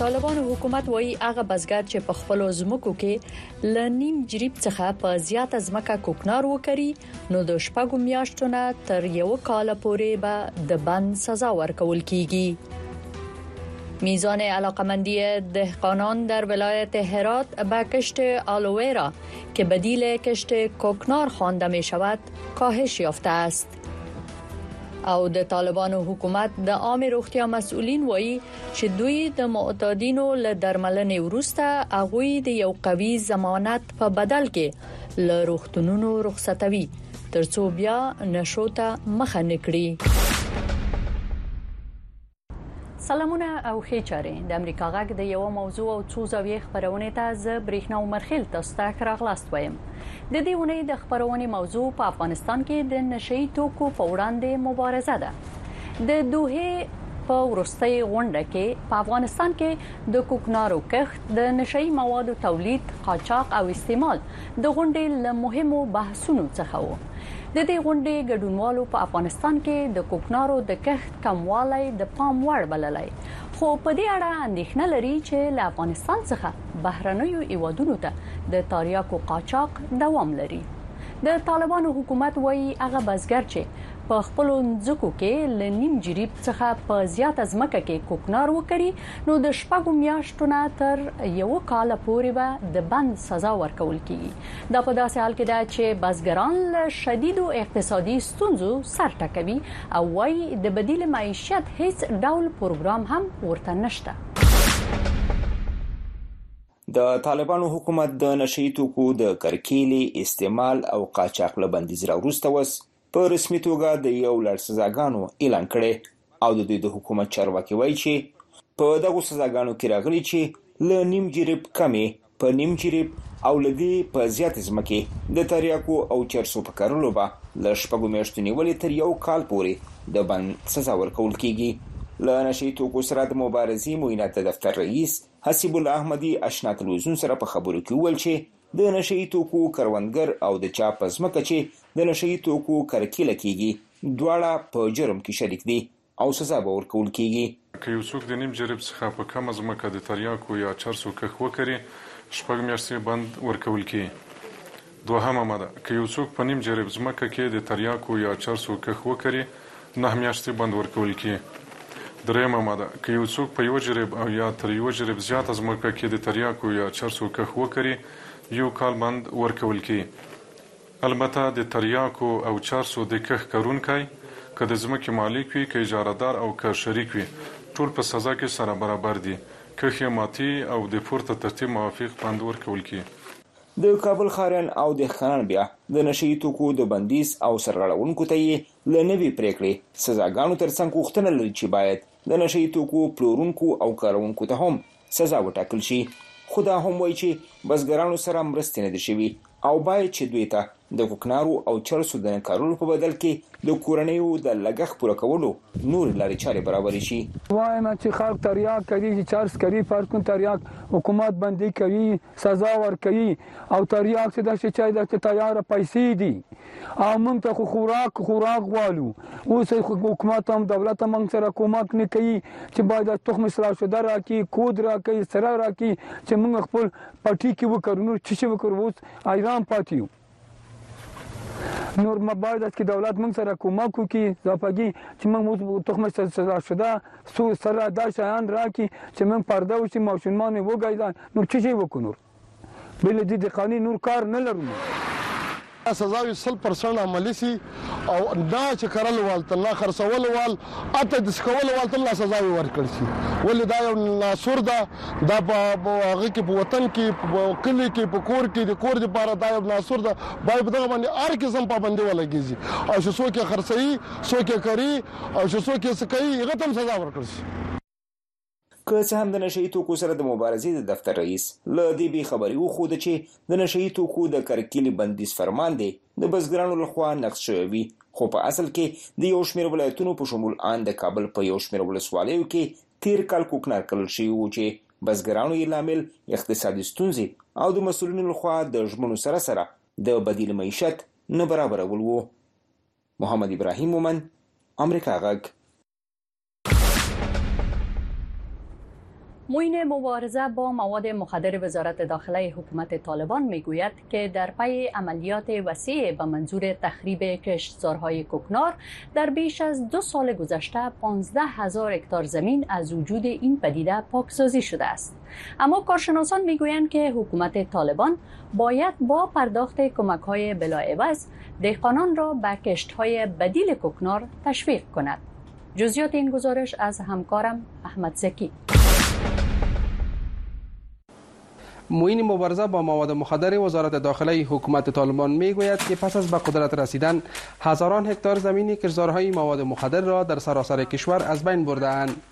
طالبانو حکومت وایي هغه بسګر چې په خپل ځمکو کې لنیم جریب څخه په زیاته ځمکه کوکنار وکړي نو د شپږو میاشتو نه تر یو کال پورې به د بند سزا ورکول کیږي میزان علاقمندی دهقانان در ولایت هرات به کشت آلوویرا که بدیل کشت کوکنار خوانده می شود کاهش یافته است او د طالبانو حکومت د عام روغتیا مسؤلین وایي چې دوی د معتادینو له درملنې وروسته هغوی د یو قوي ضمانت په بدل کې له روغتونونو رخصتوي ترڅو بیا نشو ته مخه نکړي سلامونه او ښه چاره د امریکا غږ د یو موضوع او څو زاویې خبرونه ته زه برېښنا عمرخیل تاسو ته خراغلاست وایم د دې ونې د خبرونې موضوع په افغانستان کې د نشئی توکو په وړاندې مبارزه ده د دوه په ورستۍ غونډه کې په افغانستان کې د کوکنارو کښت، د نشه يي موادو تولید، قاچاق او استعمال د غونډې له مهمو بحثونو څخه وو. د دې غونډې ګډونوالو په افغانستان کې د کوکنارو د کښت کموالی د پام وړ بللی، خو په دې اړه اندېښنه لري چې له افغانستان څخه بهرنیو هېوادونو ته د تاریاکو قاچاق دوام لري. د طالبانو حکومت وايي، هغه بزګر چې په خپلو ځمکو کې له نیم جریب څخه په زیاته ځمکه کې کوکنار وکري، نو د شپږو میاشتو نه تر یوه کال پورې به د بند سزا ورکول کیږي. دا په داسې حال کې ده چې بزګران له شدیدو اقتصادي ستونزو سر ټکوي او وايي د بدیل معیشت هیڅ ډول پروګرام هم ورته نشته. د طالبانو حکومت د نشه يي توکو د کرکېلې، استعمال او قاچاق له بندیز راوروسته اوس په رسمي توګه د یو لړ سزاګانو اعلان کړی او د دوی د حکومت چارواکي وایي چې په دغو سزاګانو کې راغلي چې له نیم جریب کمې په نیم جریب او له دې په زیاتې ځمکې د تریاکو او چرسو په کرلو به له شپږو میاشتو نیولې تر یو کال پورې د بند سزا ورکول کېږي. له نشه یي توکو سره د مبارزې معینات د دفتر رییس حسیب الله احمدي اشنا تلویزیون سره په خبرو کې وویل چې د نشه يي توکو کروندګر او د چا په ځمکه چې د نشه يي توکو کرکيله کېږي، دواړه په جرم کې شريک دي او سزا به ورکول کېږي. که يو څوک د نيم جريب څخه په کمه ځمکه د ترياکو يا چرسو کښت وکري، شپږ مياشتې بند ورکول کېږي. دوهمه ماده، که يو څوک په نيم جريب ځمکه کې د ترياکو يا چرسو کښت وکري، نهه میاشتې بند ورکول کي. درېیمه ماده، که یو څوک په یوه جریب او یا تر یوه جریب زیاته ځمکه کي د تریاکو یا چرسو کښت وکري، یو کال بند ورکول کي. البته د تریاکو او چرسو د کښت کرونکی، که د ځمکي مالک وي، که اجاره دار او که شریک وي، ټول په سزا کي سره برابر دي، کښت یې ماتي او د پورته ترتیب موافق بند ورکول کي. د کابل ښاریان او دهقانان بیا د نشه یي توکو د بندیز او سرغړونکو ته یې له نوې پرېکړې سزاګانو ترڅنګ غوښتنه لري چې باید د نشه یي توکو پلورونکو او کاروونکو ته هم سزا وټاکل شي خو دا هم وایي چې بزګرانو سره مرستې نه دي شوي او باید چې دوی ته د کوکنارو او چرسو د نه کرلو په بدل کې د کورنیو د لګښت پوره کولو نورې لارې چارې برابرې شي. وايمه چي خلک ترياک کوي چي چرس کوي فرض کن ترياک حکومت بندي کوي سزا ورکوي او ترياک چي داسي چي ده چي تياره پيسي دي او موږ ته خو خوراک خوراک غوالو اوس حکومت هم دولت هم موږ سره کومک نه کوي چي بايد تخم اصلاح شده راکي کود راکي سره راکي چي موږ خپل پټي کي وکرو نور چي شي وکرو اوس حیران پاتې یو نور مباید است که دولت موږ سره کمک وکړي ځاپګي چې موږ تخم سزا شده سو سره دا شیان راکړي چې موږ پرده وشي ماشومان وګایدا نو څه شي وکړو نور بل دې د قانون نور کار نه لرو سزاوي 100% عملی سي او دا چې کرل وال ته لا خرڅول وال اته د سکول وال ته لا سزاوي ورکړ شي ولې دا یو ناسور ده دا په هغه کې په وطن کې په کلی کې په کور کې د کور لپاره دا یو ناسور ده باید په دغه باندې هر قسم پابندي ولګیږي او چې څوک یې خرڅوي څوک یې کوي او چې څوک یې سکوي هغه ته هم سزا ورکړ شي که څه هم د نشه يي توکو سره د مبارزې د دفتر رئیس له دې بې خبري وښوده چې د نشه يي توکو د کرکیلې بندیز فرمان دې د بزګرانو له خوا نقض شوی وي خو په اصل کې د یو شمېر ولایتونو په شمول آن د کابل په یو شمېر ولسوالیو کې تېر کال کوکنار کرل شوي وو چې بزګرانو یې لامل اقتصادي ستونزې او د مسؤلینو له خوا د ژمنو سره سره د بدیل معیشت نه برابرول وو محمد ابراهیم مومند امریکا غږ موین مبارزه با مواد مخدر وزارت داخله حکومت طالبان میگوید که در پی عملیات وسیع به منظور تخریب کشتزارهای کوکنار در بیش از دو سال گذشته 15 هزار هکتار زمین از وجود این پدیده پاکسازی شده است اما کارشناسان میگویند که حکومت طالبان باید با پرداخت کمک های بلاعوض دهقانان را به کشت های بدیل کوکنار تشویق کند جزیات این گزارش از همکارم احمد زکی موین مبارزه با مواد مخدر وزارت داخلی حکومت طالبان میگوید که پس از به قدرت رسیدن هزاران هکتار زمین کشزارهای مواد مخدر را در سراسر کشور از بین بردهاند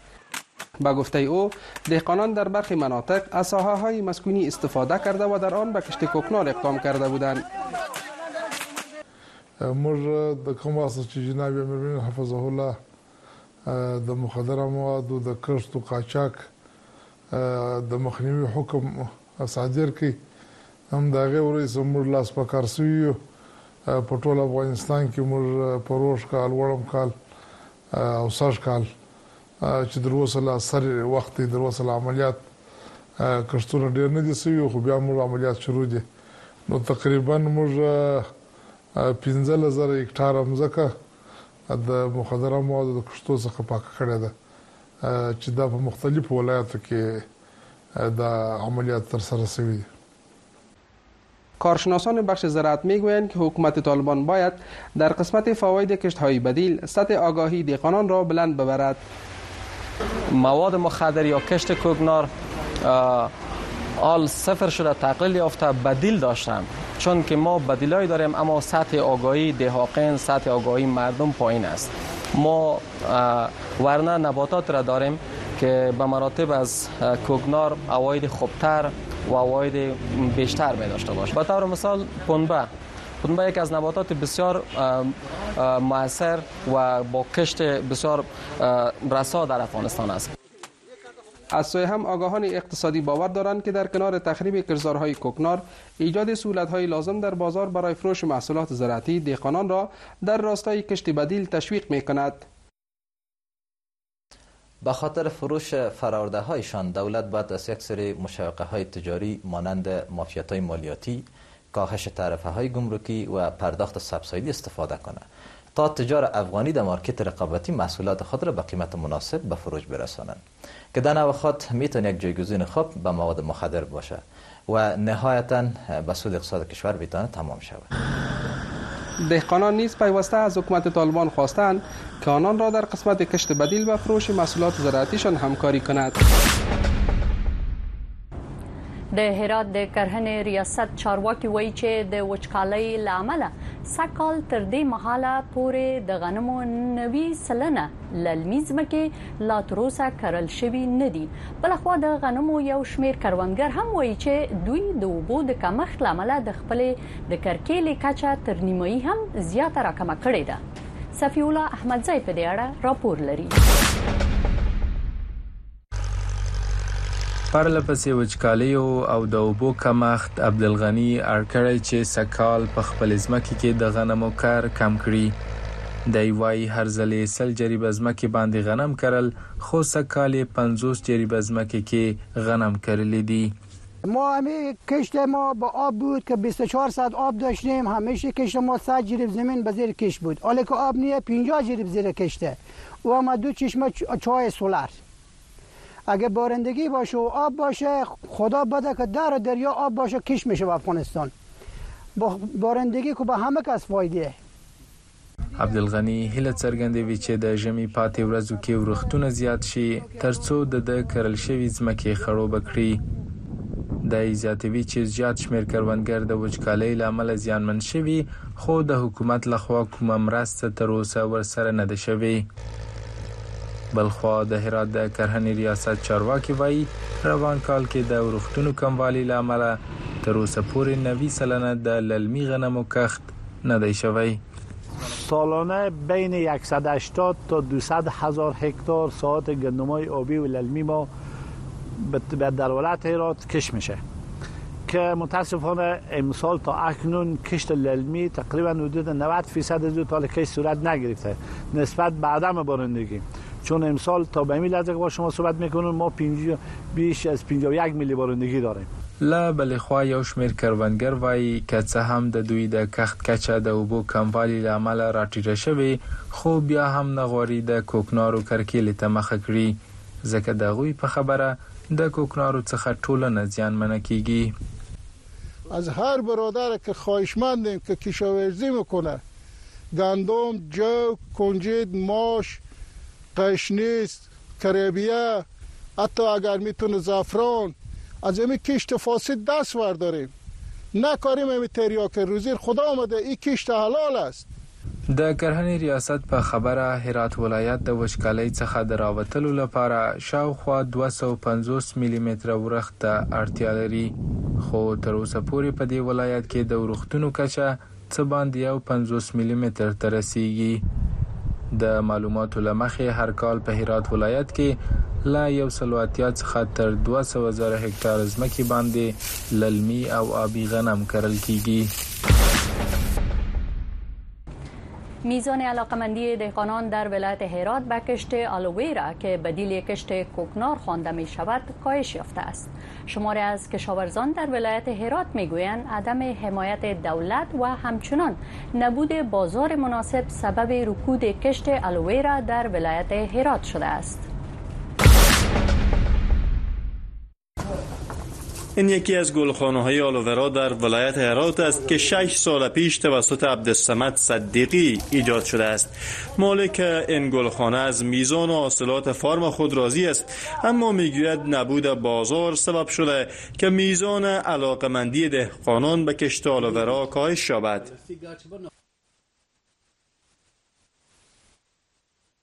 به گفته او دهقانان در برخی مناطق از ساحه های مسکونی استفاده کرده و در آن به کشت کوکنار اقدام کرده بودند موږ د کوم وخت چې جناب امیرمن حفظه الله د مخدره موادو د کښت او قاچاق د مخنیوي حکم صادر کړي هم دا غي ورې زموږ لاس په کار سویو په ټول افغانستان کې موږ پروش کال وړم کال او سږ کال چې در اوسه لا سر وخت دی در اوسه لا عملیات کښتونه ډېر نه دي سوي خو بیا موږ عملیات شروع دي نو تقریبا موږ پنځلس زره هکټاره مځکه د مخدره موادو د کښتو څخه پاکه کړې ده چې دا په مختلفو ولایاتو کې دا عملیات ترسره سوي دي. کارشناسان بخش زراعت میگویند که حکومت طالبان باید در قسمت فواید های بدیل سطح آگاهی دیقانان را بلند ببرد مواد مخدر یا کشت کوکنار آل صفر شده تقلیل یافته بدیل داشتن چون که ما بدیلایی داریم اما سطح آگاهی دهاقین سطح آگاهی مردم پایین است ما ورنه نباتات را داریم که به مراتب از کوکنار اواید خوبتر و اواید بیشتر می داشته باشه به طور مثال پنبه پنبه یک از نباتات بسیار موثر و با کشت بسیار رسا در افغانستان است از سوی هم آگاهان اقتصادی باور دارند که در کنار تخریب کشزارهای کوکنار، ایجاد سهولتهای لازم در بازار برای فروش محصولات زراعتی دهقانان را در راستای کشت بدیل تشویق میکند. به خاطر فروش فراردههایشان دولت باید از یک سری مشوقههای تجاری مانند معافیتهای مالیاتی، کاهش تعرفههای گمرکی و پرداخت سبسایدی استفاده کنه تا تجار افغانی در مارکت رقابتی محصولات خود را به قیمت مناسب به فروش برسانند که در نوع خود میتونه یک جایگزین خوب به مواد مخدر باشه و نهایتا به سود اقتصاد کشور بیتانه تمام شود. دهقانان نیز پیوسته از حکومت طالبان خواستند که آنان را در قسمت کشت بدیل و فروش محصولات زراعتیشان همکاری کند. د هرات د کرهنې ریاست چارواکي وایي چې د وچکالۍ لامل سږکال تر دې مهاله پورې د غنمو 90 سلنه للمي ځمکې لا تر اوسه کرل شوی نه دي بل خو د غنمو یو شمیر کروندګر هم وایي چې دوی د اوبو د کمښت لامل د خپل د کرکېلې کچه تر نیمایي هم زیاته راکمه کړې ده صفی الله احمدزی په دې اړه راپور لري پرله پسې وچکالیو او د اوبو کمښت عبدالغني اړ کړی چې سږکال په خپلې ځمکې کې د غنمو کر کم کړي. دی وايي، هر ځل یې سل جریبه ځمکې باندې غنم کرل، خو سږکال یې پنځوس جریبه ځمکې کې غنم کرلي دي. ما همه کشت ما به آب بود که بیست و چهار ساعت آب داشتیم همیشه کشت ما صد جریب زمین به زیر کشت بود حالا که آب نیه پنجاه جریب زیر کشته و اما دو چشمه چای سولر اگه بارندگی باشه و آب باشه خدا بده که در و دریا آب باشه کش میشه به افغانستان با بارندگی که به همه کس فایده عبدالغنی هله څرګندوي چې د ژمي پاتې ورځو کې ورښتونه زیات شي ترڅو د د کرل شوی ځمکې خړوب کړي د زیاتوي چې زیات شمیر کروندګر د وچکالۍ لامل زیانمن شوي خو د حکومت له خوا کومه مرسته تر اوسه ورسره نه ده شوې. بل خوا د هرات د کرهنې ریاست چارواکي وايي، روان کال کې د ورښتونو کموالي له امله تر اوسه پورې نوي سلنه د للمي غنمو کښت نه دی شوی. سالانه بین یکصد هشتاد تا دوصد هزار هکتار ساعت گندمای آبی و للمی ما به دلالت ایراد کش میشه که متاسفانه امسال تا اکنون کشت للمی تقریبا حدود 90 فیصد از تا کشت صورت نگرفته نسبت به عدم بارندگی چون امسال تا به این لحظه که با شما صحبت میکنون ما بیش از 51 ملی بارندگی داریم له بلې خوا یو شمېر کروندګر وایي که څه هم د دوی د کښت کچه د اوبو کموالي له امله راټیټه شوې خو بیا هم نه غواړي د کوکنارو کرکیلې ته مخه کړي. ځکه د غوی په خبره د کوکنارو څخه ټولنه زیانمنه کیږي. از هر برادر که خواهشمند ایم که کشاورزی مکنه گندم، جو، کنجد، ماش، قشنیز، کریبیه، حتی اگر میتونه زعفران، از امی کشت فاسد دست ورداریم نکاریم امی تریاک روزیر خدا آمده ای کشت حلال است. د کرهنې ریاست په خبره، هرات ولایت د وچکالۍ څخه د راوتلو لپاره شاوخوا دوه سوه پنځوس ملي متره ورښت ته اړتیا لري، خو تر اوسه پورې په دې ولایت کې د ورښتونو کچه څه باندې یو پنځوس ملي متر ته رسېږي. د معلوماتو له مخې، هر کال په هرات ولایت کې له یو سلو اتیا څخه تر دوه سوه زره هکټاره ځمکې باندې للمي او آبي غنم کرل کېږي. میزان علاقمندی دهقانان در ولایت هرات به کشت آلوویرا که بدیل کشت کوکنار خوانده می شود کاهش یافته است شماری از کشاورزان در ولایت هرات می گویند عدم حمایت دولت و همچنان نبود بازار مناسب سبب رکود کشت آلوویرا در ولایت هرات شده است این یکی از گلخانه های آلوورا در ولایت هرات است که شش سال پیش توسط عبدالسمت صدیقی ایجاد شده است مالک این گلخانه از میزان و حاصلات فارم خود راضی است اما میگوید نبود بازار سبب شده که میزان علاقمندی دهقانان به کشت آلوورا کاهش یابد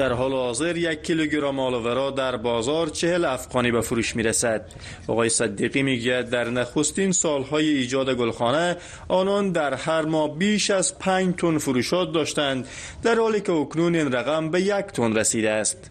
در حال حاضر یک کیلوگرم آلوورا در بازار چهل افغانی به فروش رسد. آقای صدیقی میگوید در نخستین سالهای ایجاد گلخانه آنان در هر ماه بیش از پنج تن فروشات داشتند در حالی که اکنون این رقم به یک تن رسیده است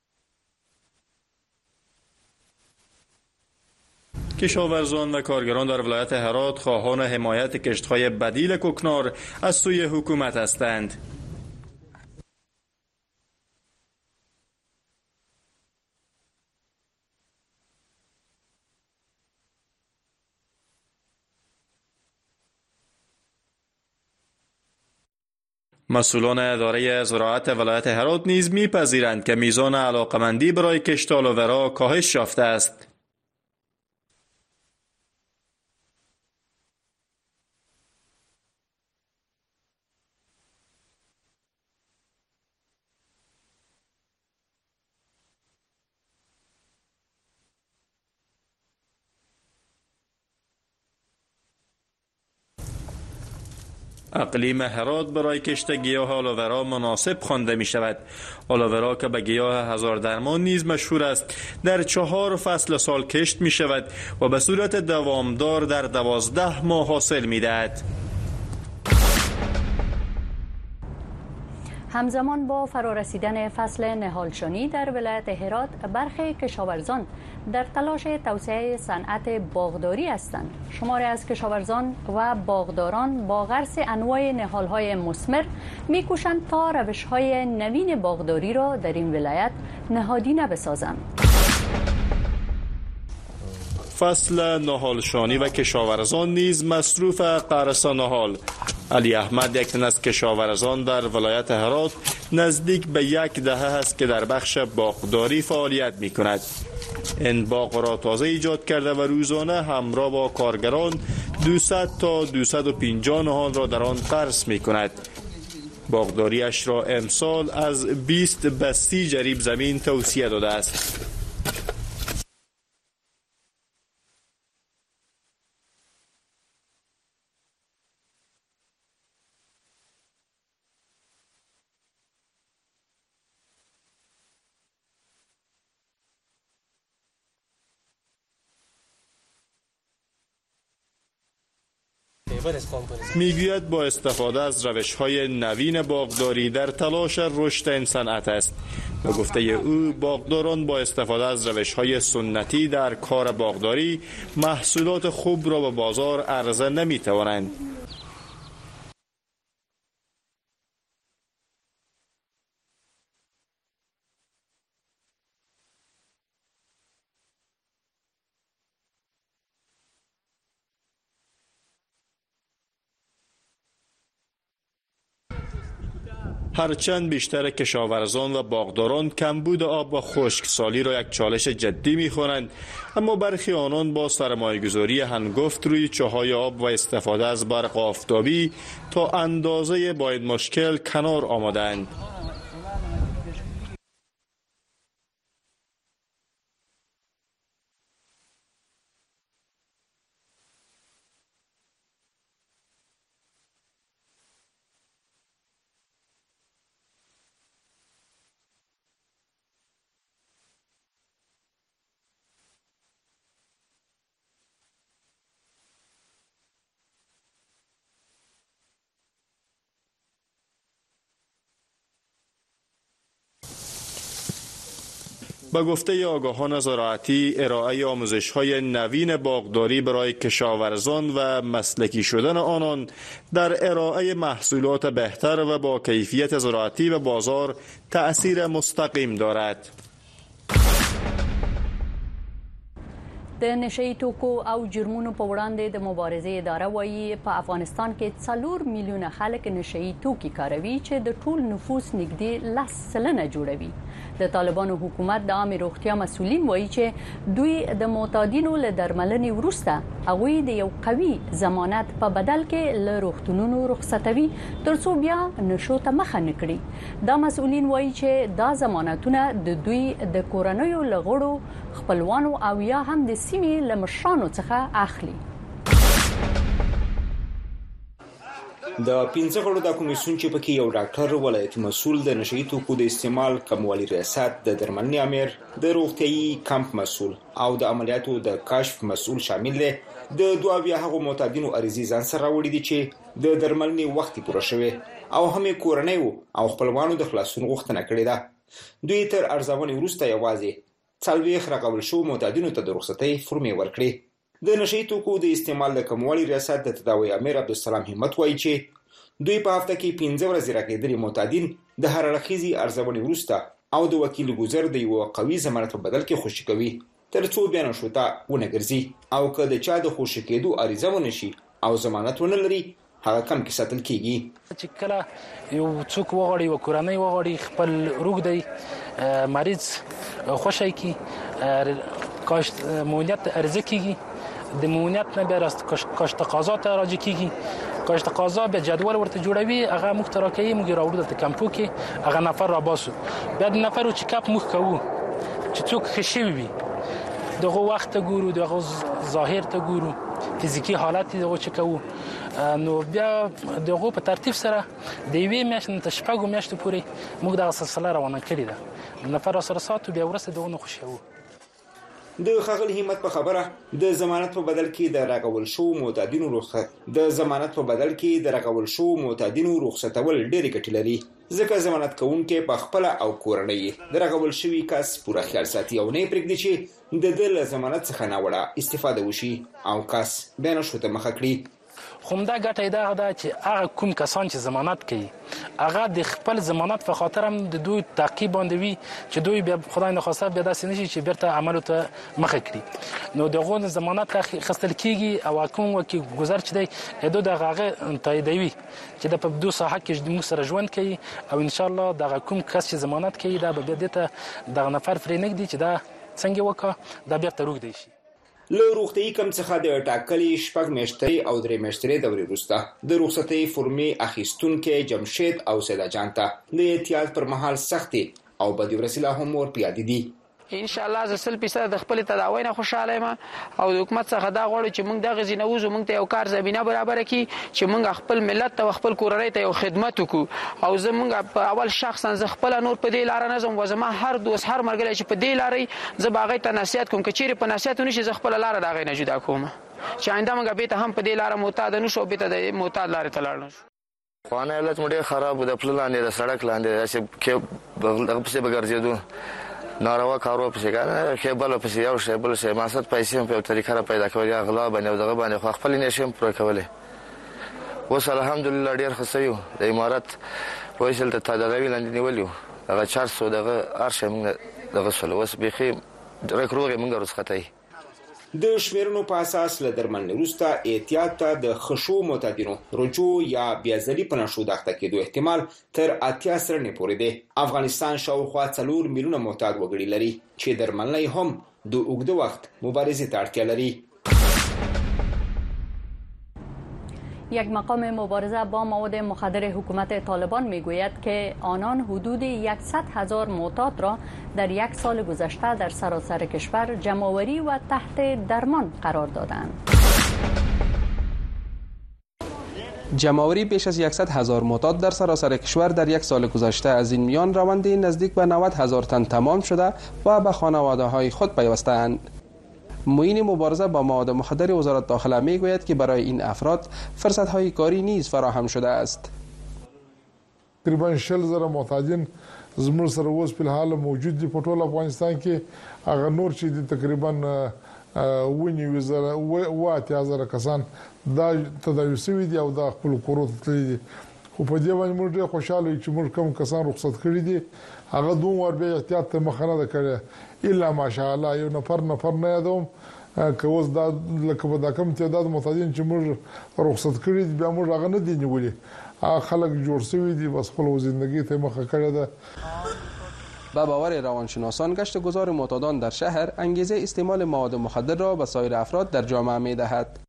کشاورزان و کارگران در ولایت هرات خواهان حمایت کشتهای بدیل کوکنار از سوی حکومت هستند. مسئولان اداره زراعت ولایت هرات نیز میپذیرند که میزان علاقمندی برای کشت و کاهش یافته است اقلیم هرات برای کشت گیاه آلاورا مناسب خوانده می شود آلاورا که به گیاه هزار درمان نیز مشهور است در چهار فصل سال کشت می شود و به صورت دوامدار در دوازده ماه حاصل می دهد همزمان با فرارسیدن فصل نهالشانی در ولایت هرات برخی کشاورزان در تلاش توسعه صنعت باغداری هستند شماری از کشاورزان و باغداران با غرس انواع نهالهای مسمر میکوشند تا روشهای نوین باغداری را در این ولایت نهادی نبسازند. فصل نهالشانی و کشاورزان نیز مصروف قرص نهال علی احمد یک از کشاورزان در ولایت هرات نزدیک به یک دهه است که در بخش باغداری فعالیت می کند این باغ را تازه ایجاد کرده و روزانه همراه با کارگران 200 تا 250 نهال را در آن قرص می کند باغداریش را امسال از 20 به 30 جریب زمین توصیه داده است میگوید با استفاده از روش های نوین باغداری در تلاش رشد این صنعت است به گفته او باغداران با استفاده از روش های سنتی در کار باغداری محصولات خوب را به بازار عرضه نمی توانند هرچند بیشتر کشاورزان و باغداران کمبود آب و خشکسالی را یک چالش جدی خونند اما برخی آنان با گزاری هنگفت روی چاهای آب و استفاده از برق آفتابی تا اندازه باید مشکل کنار آمدند به گفته آگاهان زراعتی ارائه آموزش های نوین باغداری برای کشاورزان و مسلکی شدن آنان در ارائه محصولات بهتر و با کیفیت زراعتی به بازار تأثیر مستقیم دارد. د نشه یي توکو او جرمونو په وړاندې د مبارزې اداره وایي، په افغانستان کې څلور میلیونه خلک نشه یي توکي کاروي چې د ټول نفوس نږدې لس سلنه جوړوي. د طالبانو حکومت د عامې روغتیا مسؤلین وایي چې دوی د معتادینو له درملنې وروسته هغوی د یو قوي ضمانت په بدل کې له روغتونونو رخصتوي ترڅو بیا نشو ته مخه نه کړي. دا مسؤلین وايي چې دا ضمانتونه د دوی د کورنیو له غړو، خپلوانو او یا هم د سیمې له مشرانو څخه اخلي. د پنځه غړو دا کمیسیون چې پکې یو ډاکټر، ولایتي مسؤل، د نشه یي توکو د استعمال کموالي ریاست، د درملنې امیر، د روغتیايي کمپ مسؤل او د عملیاتو د کشف مسؤل شامل دی، د دوه اویا هغو معتادینو عریضې ځان سره راوړي دي چې د درملنې وخت یې پوره شوی او هم یې کورنۍ وو او خپلوانو د خلاصون غوښتنه کړې ده دوی تر ارزونې وروسته یوازې څلوېښت رغول شو معتادینو ته د رخصتۍ فرمې ورکړې د نشي توکو د استعمال د کموالي ریاست د تداوی امیر عبدالسلام همت وایي چې دوی په هفته کې پنځه ورځې رغېدلي معتادین د هر اړخیزې ارزونې وروسته او د وکیل ګذر د یو قوي ضمانت په بدل کې خوشي کوي تر څو بیا نشوته ونه ګرځي او که د چا د خوشې کېدو عریضه ونه شي او ضمانت ونه لري، هغه کمپ کې ساتل کېږي. چې کله یو څوک وغواړي، یوه کورنۍ وغواړي خپل روږدی مریض خوشی کړي، کاش معینیت عریضه کېږي. د مونیت نه بیا راست کاشت قضا ته راجع کیږي کاشت قضا به جدول ورته جوړوي هغه موږ ته راکوي موږ راوړو دلته کمپو کې هغه نفر را باسو بیا د نفر چې کپ موږ کوو چې څوک ښه شوي وي دغه وخت ته ګورو دغه ظاهر ته ګورو فزیکی حالت دغه چې کوو نو بیا دغه په ترتیب سره د یوې میاشتې نه شپږو میاشتو پورې موږ دغه سلسله روانه کړې ده نفر سره ساتو بیا ورسته دغه نو خوشحالو د ښاغلي همت په خبره د ضمانت په بدل کې د رغول شوو معتادینو رخصت د ضمانت په بدل کې د رغول شوو معتادینو رخصتول ډېرې ګټې لري ځکه ضمانت کوونکی په خپل او کورنۍ د رغول شوي کس پوره خیال ساتي او نه یې پرېږدي چې د ده له ضمانت څخه ناوړه استفاده وشي او کس بیا نشو ته مخه کړي خو همدا ګټه یې دغه ده چې هغه کوم کسان چې ضمانت کوي هغه د خپل ضمانت په خاطر هم د دوی تعقیب باندې وي چې دوی بیا خدای نه خواسته بیا داسې نشي چې بیرته عملو ته مخه کړي نو د غون ضمانت خستل کیږي او کوم وکی گذر چې دی ادو د هغه تاییدوي چې د په دوه ساحه کې د مو سره ژوند کوي او ان شاء الله دغه کوم کس چې ضمانت کوي دا به بیا دته دغه نفر فرینګ دي چې دا څنګه وکړه دا بیرته روګ دی شي له روغتیايي کمپ څخه د ټاکلي شپږ میاشتۍ او درې میاشترې دورې وروسته د رخصتۍ فورمې اخیستونکی جمشید او سیدا جان ته د اعتیاد پر مهال سختې او بدې ورځې لا هم ور په یادې دي. ان شاء الله زه سل فیصده د خپلې تداوۍ نه خوشحاله یم او د حکومت څخه دا غواړو چې موږ دغې ځینه ووځو، موږ ته یو کار زمینه برابره کړي چې موږ خپل ملت ته او خپل کورنۍ ته یو خدمت وکړو او زه موږ په اول شخصاً زه خپله نور په دې لاره نه ځم وزما هر دوست هر ملګری چې په دې لارۍ زه به هغه ته نصیحت کوم که چیرې په نصیحت ونشي زه خپل لار د هغه نه جدا کوم چې آینده موږ به ته هم په دې لار معتاد نشو به ته د معتاد لار ته لاړ نشو خوانه حالت مډه خراب د خپل لاندې د سړک لاندې چې کې دغه پسې بغرځېدو ناروا کارو پسې کنه کې بل پسې یو شی بل شی مقصد پیسې په طریقه را پیدا کوي غلا باندې دغه باندې خو خپل نشم پر کولې اوس الحمدلله ډېر ښه سوي د امارت پولیس دلته تداوي لاندې نیولي وو هغه چارج سو دغه هر شی موږ دغه سول اوس بیخي ډېرک روغ یې موږ رخصته یې د شمیرنو په اساس له درملنې وروسته اعتیاد ته د خشو معتادینو رجوع یا بیا ځلي په نشو داخته کېدو احتمال تر اتیا سرنې پورې دی افغانستان شاوخوا څلور میلیونه معتاد وګړي لري چې درملنه یې هم د اوږده وخت مبارزې ته اړتیا لري. یک مقام مبارزه با مواد مخدر حکومت طالبان میگوید که آنان حدود 100 هزار معتاد را در یک سال گذشته در سراسر کشور جمعآوری و تحت درمان قرار دادند. جمعوری بیش از 100 هزار معتاد در سراسر کشور در یک سال گذشته از این میان روند نزدیک به 90 هزار تن تمام شده و به خانواده های خود اند. معین مبارزه با مواد مخدر وزارت داخله می گوید که برای این افراد فرصت های کاری نیز فراهم شده است تقریبا شل زره محتاجین زموږ سره اوس فلحال موجود دي په ټول افغانستان کې هغه نور چې دي تقریبا اووه نوي زره اووه اتیا زره کسان دا تداوي شوي دي او دا خپل کورو ته تللي دي خو په دې باندې موږ ډېر خوشاله یو چې موږ کوم کسان رخصت کړي دي هغه دوم وار بیا احتیاط ته مخه نه ده کړې الا ماشاءالله یو نفر نفر نه یادوم که اوس دا لکه به دا کوم تعداد معتادین چې موږ رخصت کړي دي بیا موږ هغه نه دي نیولي هغه خلک جوړ شوي دي بس خپل زندګي ته مخه کړې ده. به باور روانشناسان گشت گذار معتادان در شهر انگیزه استعمال مواد مخدر را به سایر افراد در جامعه می دهد.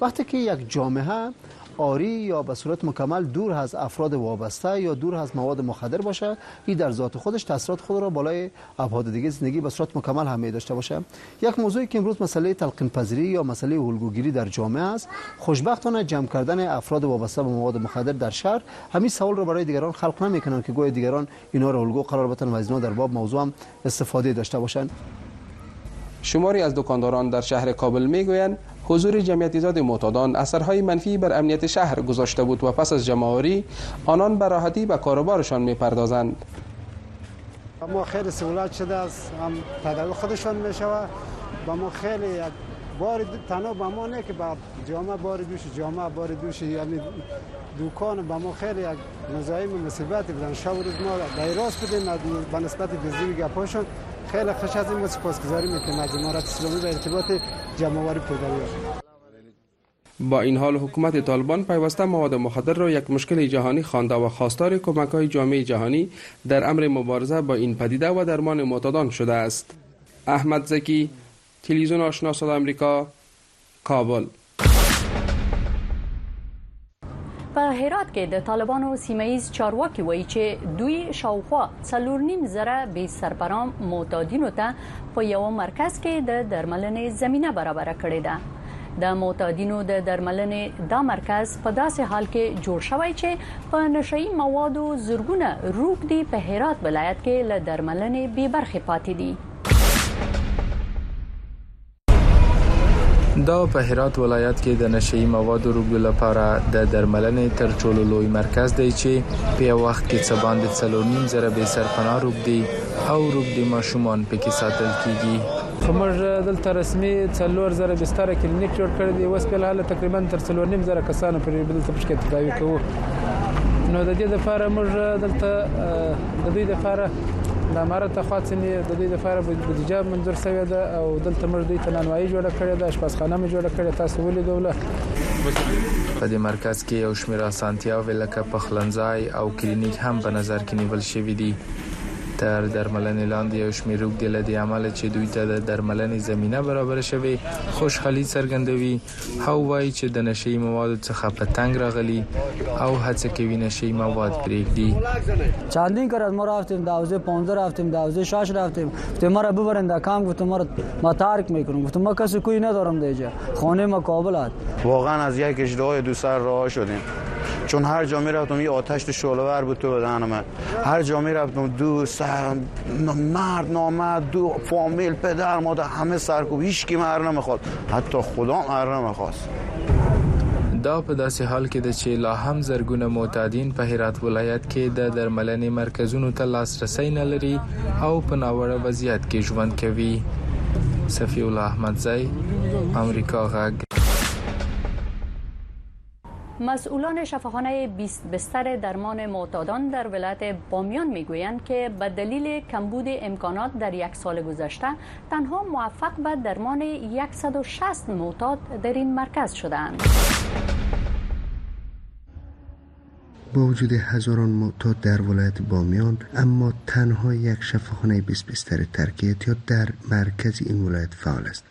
وقتی که یک جامعه آری یا به صورت مکمل دور از افراد وابسته یا دور از مواد مخدر باشه این در ذات خودش تاثیرات خود را بالای ابعاد دیگه زندگی به صورت مکمل هم داشته باشه یک موضوعی که امروز مسئله تلقین پذیری یا مسئله الگوگیری در جامعه است خوشبختانه جمع کردن افراد وابسته به مواد مخدر در شهر همین سوال را برای دیگران خلق نمیکنن که گویا دیگران اینا را الگو قرار بدن و از اینا در باب موضوع استفاده داشته باشند شماری از دکانداران در شهر کابل میگویند حضور جمعیت زیاد معتادان اثرهای منفی بر امنیت شهر گذاشته بود و پس از جمعآوری آنان به راحتی به کاروبارشان میپردازند ما خیلی سهولت شده است هم تداوی خودشان میشود و ما خیلی یک بار تنها به ما نه که با جامعه بار دوش جامعه بار دوش یعنی دوکان به ما خیلی یک مزاحم مصیبت بودن شب روز ما بیراس بودیم از به نسبت دزدی گپاشون خیلی خوش از این ما سپاسگزاری میکنیم از امارت اسلامی به ارتباط جمعواری پدریان با این حال حکومت طالبان پیوسته مواد مخدر را یک مشکل جهانی خوانده و خواستار کمک های جامعه جهانی در امر مبارزه با این پدیده و درمان معتادان شده است احمد زکی تلویزیون آشنا صدا امریکا کابل. په هرات کې د طالبانو سیمه ییز چارواکي وایي چې دوی شاوخوا څلور نیم زره بې سرپناه معتادینو ته په یو مرکز کې د درملنې زمينه برابره کړې ده د معتادینو د درملنې دا مرکز په داسې حال کې جوړ شوی چې په نشئی موادو زرګونه روک دی په هرات ولایت کې له درملنې بې برخې پاتې دي دا په هرات ولایت کې د نشه یي موادو روږدو لپاره د درملنې تر ټولو لوی مرکز دی چې په یو وخت کې څه باندې څلور نیم زره بې سرپناه روږدي او روږدي ماشومان پکې ساتل کیږي. خو موږ دلته رسمي څلور زره بستره کلینیک جوړ کړی دی اوس په الحاله تقریبا تر څلور نیم زره کسانو پورې دلته پښکې تداوي کوو نو د دې لپاره موږ دلته د دوی لپاره د امارت د خوا څخه د دوی لپاره بودیجه منظور شوې ده او دلته موږ دوی ته نانوایي جوړه کړې ده اشپزخانه مو جوړه کړې تاسو ولیدوله په دې مرکز کې یو شمېر اسانتیاوې لکه پخلنځای او کلینیک هم په نظر کې نیول شوې دي تر درملنې لاندې یو شمېر روږدي له دې امله چې دوی ته د درملنې زمينه برابره شوې خوشحالي څرګندوي هو وايي چې د نشه يي موادو څخه په تنګ راغلي او هڅه کوي نشه يي مواد پرېږدي. چندین کر از ما رفتیم در حوزه 15 رفتیم در حوزه 6 رفتیم گفتم مرا ببرین در کام گفتم مرا ما ترک میکنم گفتم ما کسی کوی ندارم در اینجا خانه ما کابل است واقعا از یک اجرای دو سر راه شدیم چون هر جا می رفتم یه آتش تو شعله ور بود تو بدن من هر جا می رفتم دو سر مرد نامرد دو فامیل پدر مادر همه سرکوب هیچ کی مر نمیخواد حتی خدا ار نمیخواست دا په داسې حال کې ده چې لا هم زرګونه معتادین په هرات ولایت کې د درملنې مرکزونو ته لاسرسی نه لري او په ناوړه وضعیت کې ژوند کوي صفی الله احمدزی امریکا غږ مسئولان شفاخانه بستر درمان معتادان در ولایت بامیان میگویند که به دلیل کمبود امکانات در یک سال گذشته تنها موفق به درمان 160 معتاد در این مرکز شدند. با وجود هزاران معتاد در ولایت بامیان اما تنها یک شفاخانه 20 بستر ترک یا در مرکز این ولایت فعال است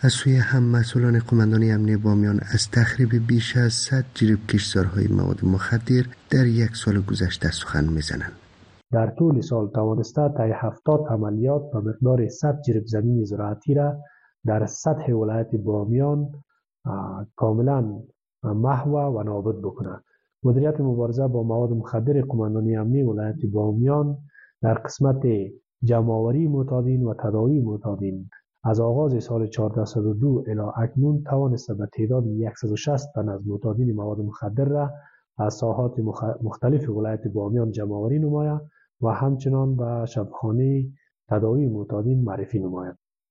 از سوی هم مسئولان قوماندانی امنی بامیان از تخریب بیش از صد جریب کشتزارهای مواد مخدر در یک سال گذشته سخن میزنند. در طول سال توانسته طی هفتاد عملیات به مقدار صد جریب زمین زراعتی را در سطح ولایت بامیان کاملا محو و نابود بکنند مدیریت مبارزه با مواد مخدر قماندانی امنی ولایت بامیان در قسمت جمعآوری معتادین و تداوی معتادین از آغاز سال 1402 الى اکنون توانسته به تعداد 160 تن از معتادین مواد مخدر را از ساحات مختلف ولایت بامیان جمعآوری نماید و همچنان به شبخانه تداوی معتادین معرفی نماید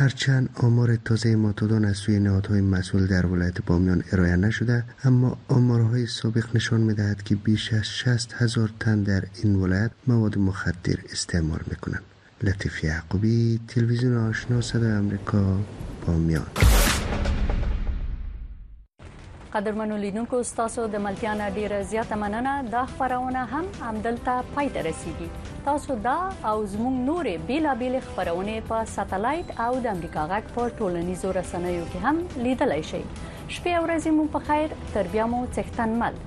هرچند آمار تازه ماتودان از سوی نهادهای مسئول در ولایت بامیان ارائه نشده اما آمارهای سابق نشان میدهد که بیش از 60 هزار تن در این ولایت مواد مخدر استعمال میکنند لطیف یعقوبی تلویزیون آشنا صدای آمریکا بامیان قدرمنو لیدونکو تاسو د ملتیا نه ډیره زیاته مننه دا خبرونه هم عمدلته پای ته رسیدي تاسو دا او زموږ نورې بیلابیل خبرونه په ساتلایت او د امریکا غږ په ټولنیزو رسنیو کې هم لیدلای شئ شپې او ورځې مو په خیر تربیه مو څښتن مل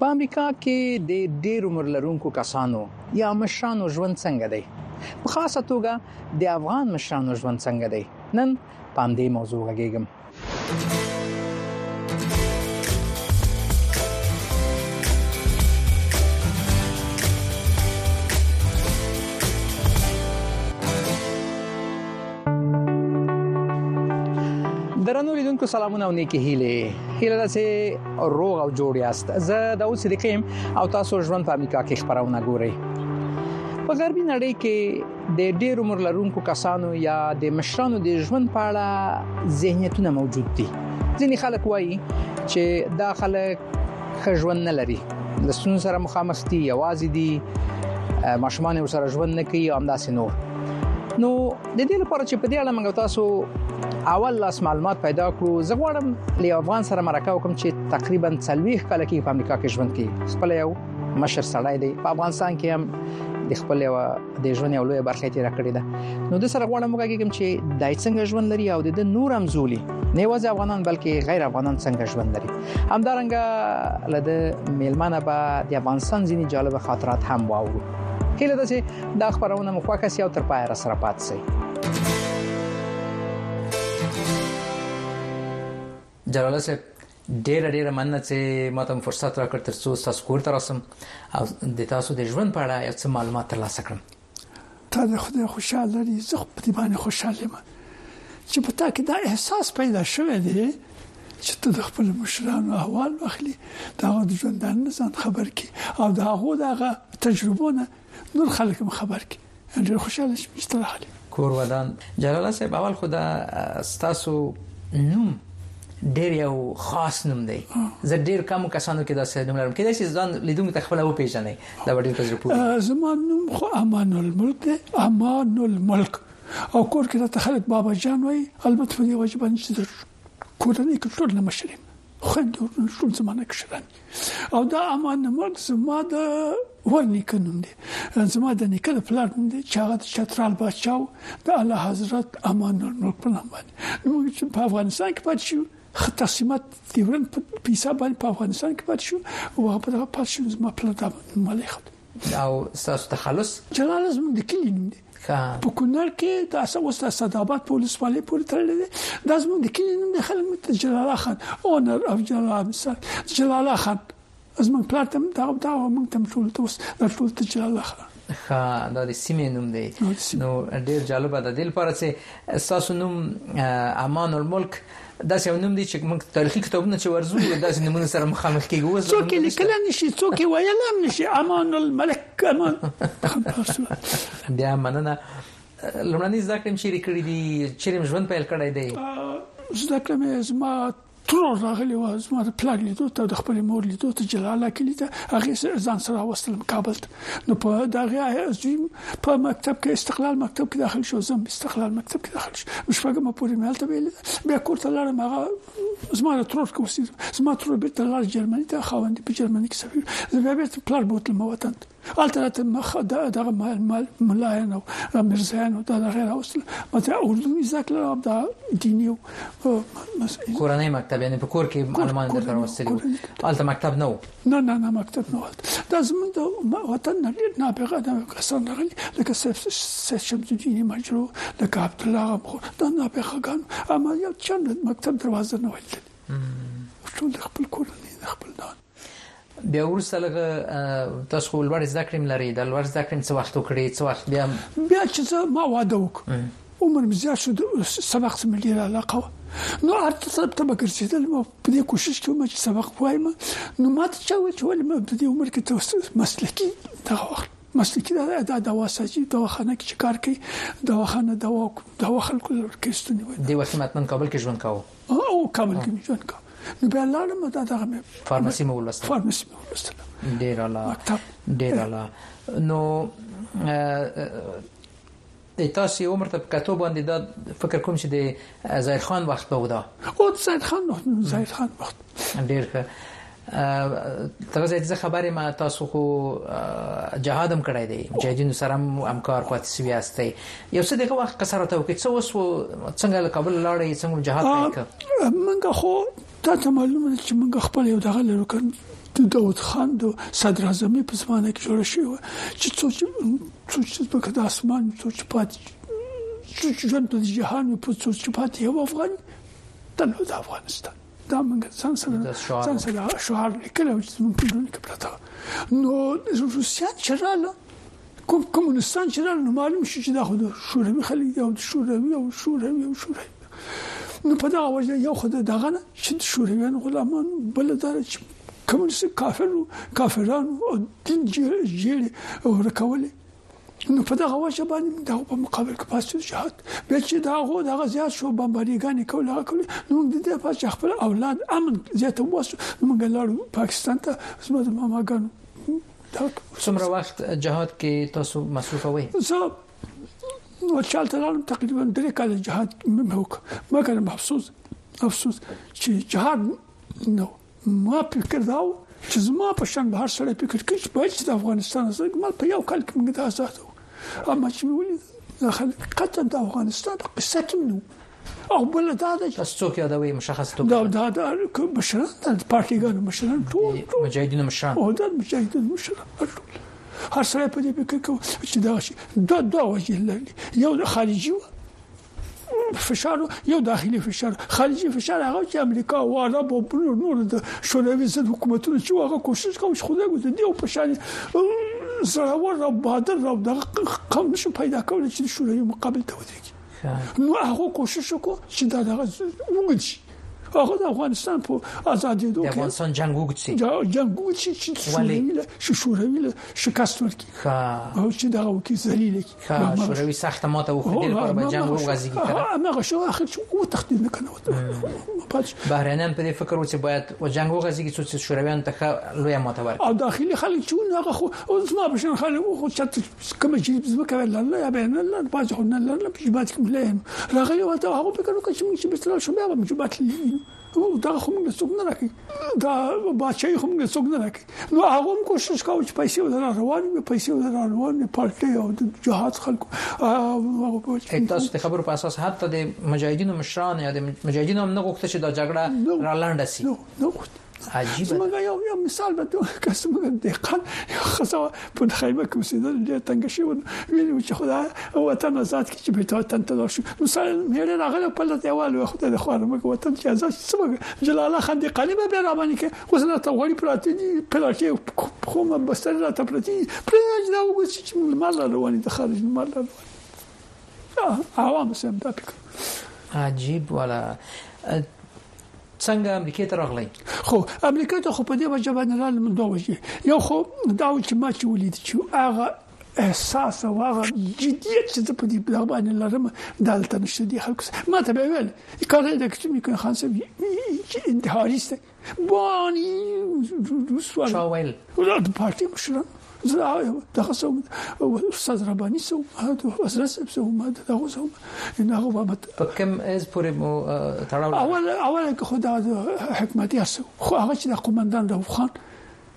په امریکا کې د ډیر عمر لرونکو کسانو یا مشرانو ژوند څنګه دی په خاصه توګه د افغان مشرانو ژوند څنګه دی نن پام دې موضوع غږیږم درنو لیدونکو سلامونه او نیکی هیله هیله ده چې روغ او جوړ یاست زه د اوس ریقیم او تاسو ژوند په امریکا کې خبرونه ګورئ په غربي نړۍ کې د ډېر عمر لرونکو کسانو یا د مشرانو د ژوند په اړه ذهنیتونه موجود دي ځینې خلک وایي چې دا خلک ښه ژوند نه لري د ستونزو سره مخامخ دي یوازې دي ماشومان یې سره ژوند نه کوي او همداسې نور نو د دې لپاره چې په دې اړه موږ تاسو اول لاس معلومات پیدا کړو زه غواړم له افغان سره مرکه وکم چې تقریبا 40 کال کې په امریکا کې ژوند کوي خپل یو مشر سړی دی په افغانستان کې هم د خپل یو د ژوند یو لوی برخه تیر کړی ده نو د سره غواړم وګورم چې دای څنګه ژوند لري او د نور هم زولي نه یوازې افغانان بلکې غیر افغانان څنګه ژوند لري همدارنګه لده میلمانه به د افغانستان ځینې جالب خاطرات هم واورو هیله ده چې دا خبرونه مخه کسي او تر پای را سره پات شي جلال صاحب ډیره ډیره مننه چې ماته مو فرصت راکړ ترڅو تاسو کور ته راسم او د تاسو د ژوند په اړه یو څه معلومات ترلاسه کړم تا د خدای خوشاله لري زه په دې باندې خوشاله یم چې په تا کې دا احساس پیدا شوی دی چې ته د خپل مشرانو احوال واخلي دا د ژوندانه ځان خبر کی او دا هو دا تجربه نه نور خلک هم خبر کی ډیر خوشاله شم چې راغلی کور ودان جلال صاحب اول خدا ستاسو نوم ډیر یو خاص نوم دی زه ډیر کم کسانو کې دا سره نوم لرم کله چې ځان لیدوم ته خپل و پیژنې دا ډیر په زړه زما نوم خو امان الملک دی امان الملک او کور کې راته خلک بابا جان وای البته په دې وجه باندې چې کورنۍ کې ټول مشرین خويندې ورونه ټول زما نه کشران او دا امان مرګ زما د ورنیکه نوم دی زما د نیکه د پلار نوم دی چې هغه چترال بچاو د الله حضرت امان الملک په نام باندې نو موږ چې په افغانستان کې پاتې شو تقسیمات دیورن په پیسه باندې په افغانستان کې پاتې شو او هغه په دغه پاتې شو زما پلار د مالې خد او ساس تخلص جلال زموږ د کلی نوم دی په کونړ کې دا څه اوس د صدابات په ولسوالۍ پورې تړلې ده د زموږ د کلی نوم د خلک ته جلال خان اونر اف جلال امسر جلال خان زموږ پلار تم دا دا موږ تم ټول ته اوس د ټول ته جلال خان خا دا د سیمې نوم دی نو ډیر جالب ده د لپاره چې ساسو نوم امان الملک داسې یو نوم دی چې موږ تاریخي کتابونه چې ورزو داسې نمونه سره مخامخ کیږو اوس څوک لیکل نشي څوک ویل هم نشي امان الملک امان بیا مننه لمړنۍ زده کړې چې ریکړې دي چې ژوند پیل کړی دی زده کړې مې زما ترور راغلی و زما د پلان لیدو ته د خپل مور لیدو ته جلاله کلی ته هغه ځان سره وستلم کابل ته نو په دغه عظیم په مکتب کې استقلال مکتب کې داخل شو زم استقلال مکتب کې داخل شو شپږم پورې مې هلته ویل بیا کور ته لاړم هغه زما د ترور کوم سیز زما ترور بیرته لاړ جرمني ته خاوند په جرمني کې سفیر زه بیا بیرته پلار بوتل مو وطن هلته راته مخ دغه مال مال ملاین او مرزین او دغه غیر اوسل مته اردو زده کړل او دا دیني کورنۍ مکتب یعنی په کور کې معلومات درته راوستلي هلته مکتب نه و نه نه نه مکتب نه ولد دا زمونږ د وطن نه ډیر نابغه د کسان راغلي لکه سیف سیف شمس الدین مجرو لکه عبد الله غمخور دا نابغه ګان اما یو چند مکتب دروازه نه ولید ټول خپل کورنۍ خپل دان بیا ورسره لګ تاسو خو لوړ زده کړم لري د لوړ زده کړم څو وخت وکړي څو وخت بیا بیا چې ما واده وکړ عمر مې زیات شو د سبق څخه مې ډېره علاقه وه نو هر طرف ته به ګرځېدل او په دې کوشش کې وم چې سبق وایم نو ما ته چا ویل چې ولې ما په دې عمر کې ته مسلکي دغه وخت مسلکي دا دوا سازي دواخانه کې چې کار کوي دواخانه دوا دوا خلکو لورکې ستونی وي دی وخت متمن کابل کې ژوند کاوه او کابل کې ژوند کاوه نو بیا لاړم دا دغه مې فارماسي مې ولوسته فارماسي مې ولوسته ډیر اعلی ډیر اعلی نو د تاسو عمر ته په کتو باندې دا فکر کوم چې د زاهد خان وخت به ودا او زاهد خان زاهد خان وخت ډیر ښه تر ځای ځه خبرې ما تاسو خو جهادم کړی دی مجاهدینو سره همکار پاتې سوی یاستئ یو څه دغه وخت قصر ته وکړي څه وسو څنګه له کابل لاړې څنګه جهاد وکړ منګه خو تا ته معلومه ده چې موږ خپل یو دغه لرو که د داود خان د صدراعظمې په زمانه کې جوړه شوې وه چې څو چې څو چې ځمکه د اسمان څو چې پاتې څو چې ژوند په دې جهان وي په څو چې پاتې یو افغان تل د افغانستان دا موږ ځان سره ځان سره شعار لیکلی و چې زموږ په زړونو کې پرته وه. نو روسیان چې راله کوم کمونستان چې راغلل نو معلوم شو چې دا خو د شوروي خلک دي او د شوروي او شوروي او شوروي نو په دا وجه یو خو دغه نه چې د شورویان غلامان بل دا چې کمونست کافر کافران او دین جیړ او رکول نو په دغه وجه باندې دا په مقابل کې پاسو جهاد به چې دا غو دغه زیات شو بمباریګانی کوله کوله نو د دې په خپل اولاد امن زیات وسو موږ لاړو پاکستان ته زموږ ماماګانو تا څومره وخت جهاد کې تاسو مصروف وئ زه ورچال ته لاړم تقریبا درې کال جهاد مې وکړ مګر افسوس افسوس چې جهاد نو ما فکر داو چې زما په شان بهر سره فکر کوي چې باید چې د افغانستان سره مال په یو کال کې موږ د آزاد اما چې ولې خلک قطر د افغانستان په قصه کې نو او بل دا ده چې تاسو څوک یادوي مشخص توګه دا دا دا کوم مشران د پارټیګانو مشران ټول مجاهدینو مشران او دا مجاهدینو مشران ټول هر سره په دې فکر کوي چې دا شي دا دا وجه لري یو د خارجي و فشار یو داخلي فشار خارجي فشار هغه چې امریکا او عرب او نور د شوروي ضد حکومتونو چې هغه کوشش کوي چې خدای ګوت دی او په شان زړور او بادر او د قوم نشو پیدا کول چې شوروي مقابل ته ودرېږي نو هغه کوشش وکړو چې دا دغه وګد شي هغه د افغانستان په ازادي دوه کې افغانستان جنگ وګد شي دا جنگ وګد شي چې شوروي له شوروي له شکست ورکړي او چې دا وکي ذلیل کی شوروي سخت ماته وخدل پر جنگ وغځي کړه هغه شو اخر چې و تخدید نه کنه بهرنیان په دې فکر و چې باید و جنگ وغځي چې شورویان ته لوی ماته ورکړي او داخلي خلک چې هغه خو زما بشن خلک خو چت کوم چې ځمکه لرله یا به نه لرله باز خو نه لرله په جوبات کې ملي راغلی او دا هغه فکر وکړ چې موږ چې بسره شو بیا به جوبات لیدو او دا خو موږ څوک نه راکې دا بچي خو موږ څوک نه راکې نو هغه هم کوشش کاوه چې پیسې ولر روان وي پیسې ولر روان وي پارټي او د جهاد خلکو تاسو ته خبرو په اساس حتی د مجاهدینو مشران یا د مجاهدینو هم نه غوښته چې دا جګړه را لاندې شي نو عجیب زمونږ یو یو مثال به ته کس موږ دقیقاً یو خزا په خیمه کې اوسېدل ډېر تنګ شي و ویل چې خدا وطن آزاد کی چې به ته وطن ته لاړ شو نو سره مېړه راغله په لته اول و خدای د خوانه موږ وطن کې آزاد شي سمګ جلاله خان دې قانې به را باندې کې اوس نه ته غوړي پراته دي پلاټي خو ما بستر را ته پراته دي پرې دا وګورئ چې مال روان دي خارج مال روان عوام سم دا فکر عجیب ولا څنګه امریکای ته راغلی خو امریکا ته خو په دې وجه باندې لاله من دوه وجه یو خو دا چې ما چې ولید چې هغه احساس او هغه جدیت چې په دې بلا باندې لرم دالته نشته دي خلک ما ته به ویل کارای د کچې میکن خان سم انتحاریسته بانی دوسوال چاویل ولادت پارتی مشران زه دغه سم استاد رباني سو حضرت صاحب سو ما دغه سم ان هغه بابت کوم از پورې مو تړاو اول اول که خدا حکمت یاسو خو هغه چې د قومندان د خان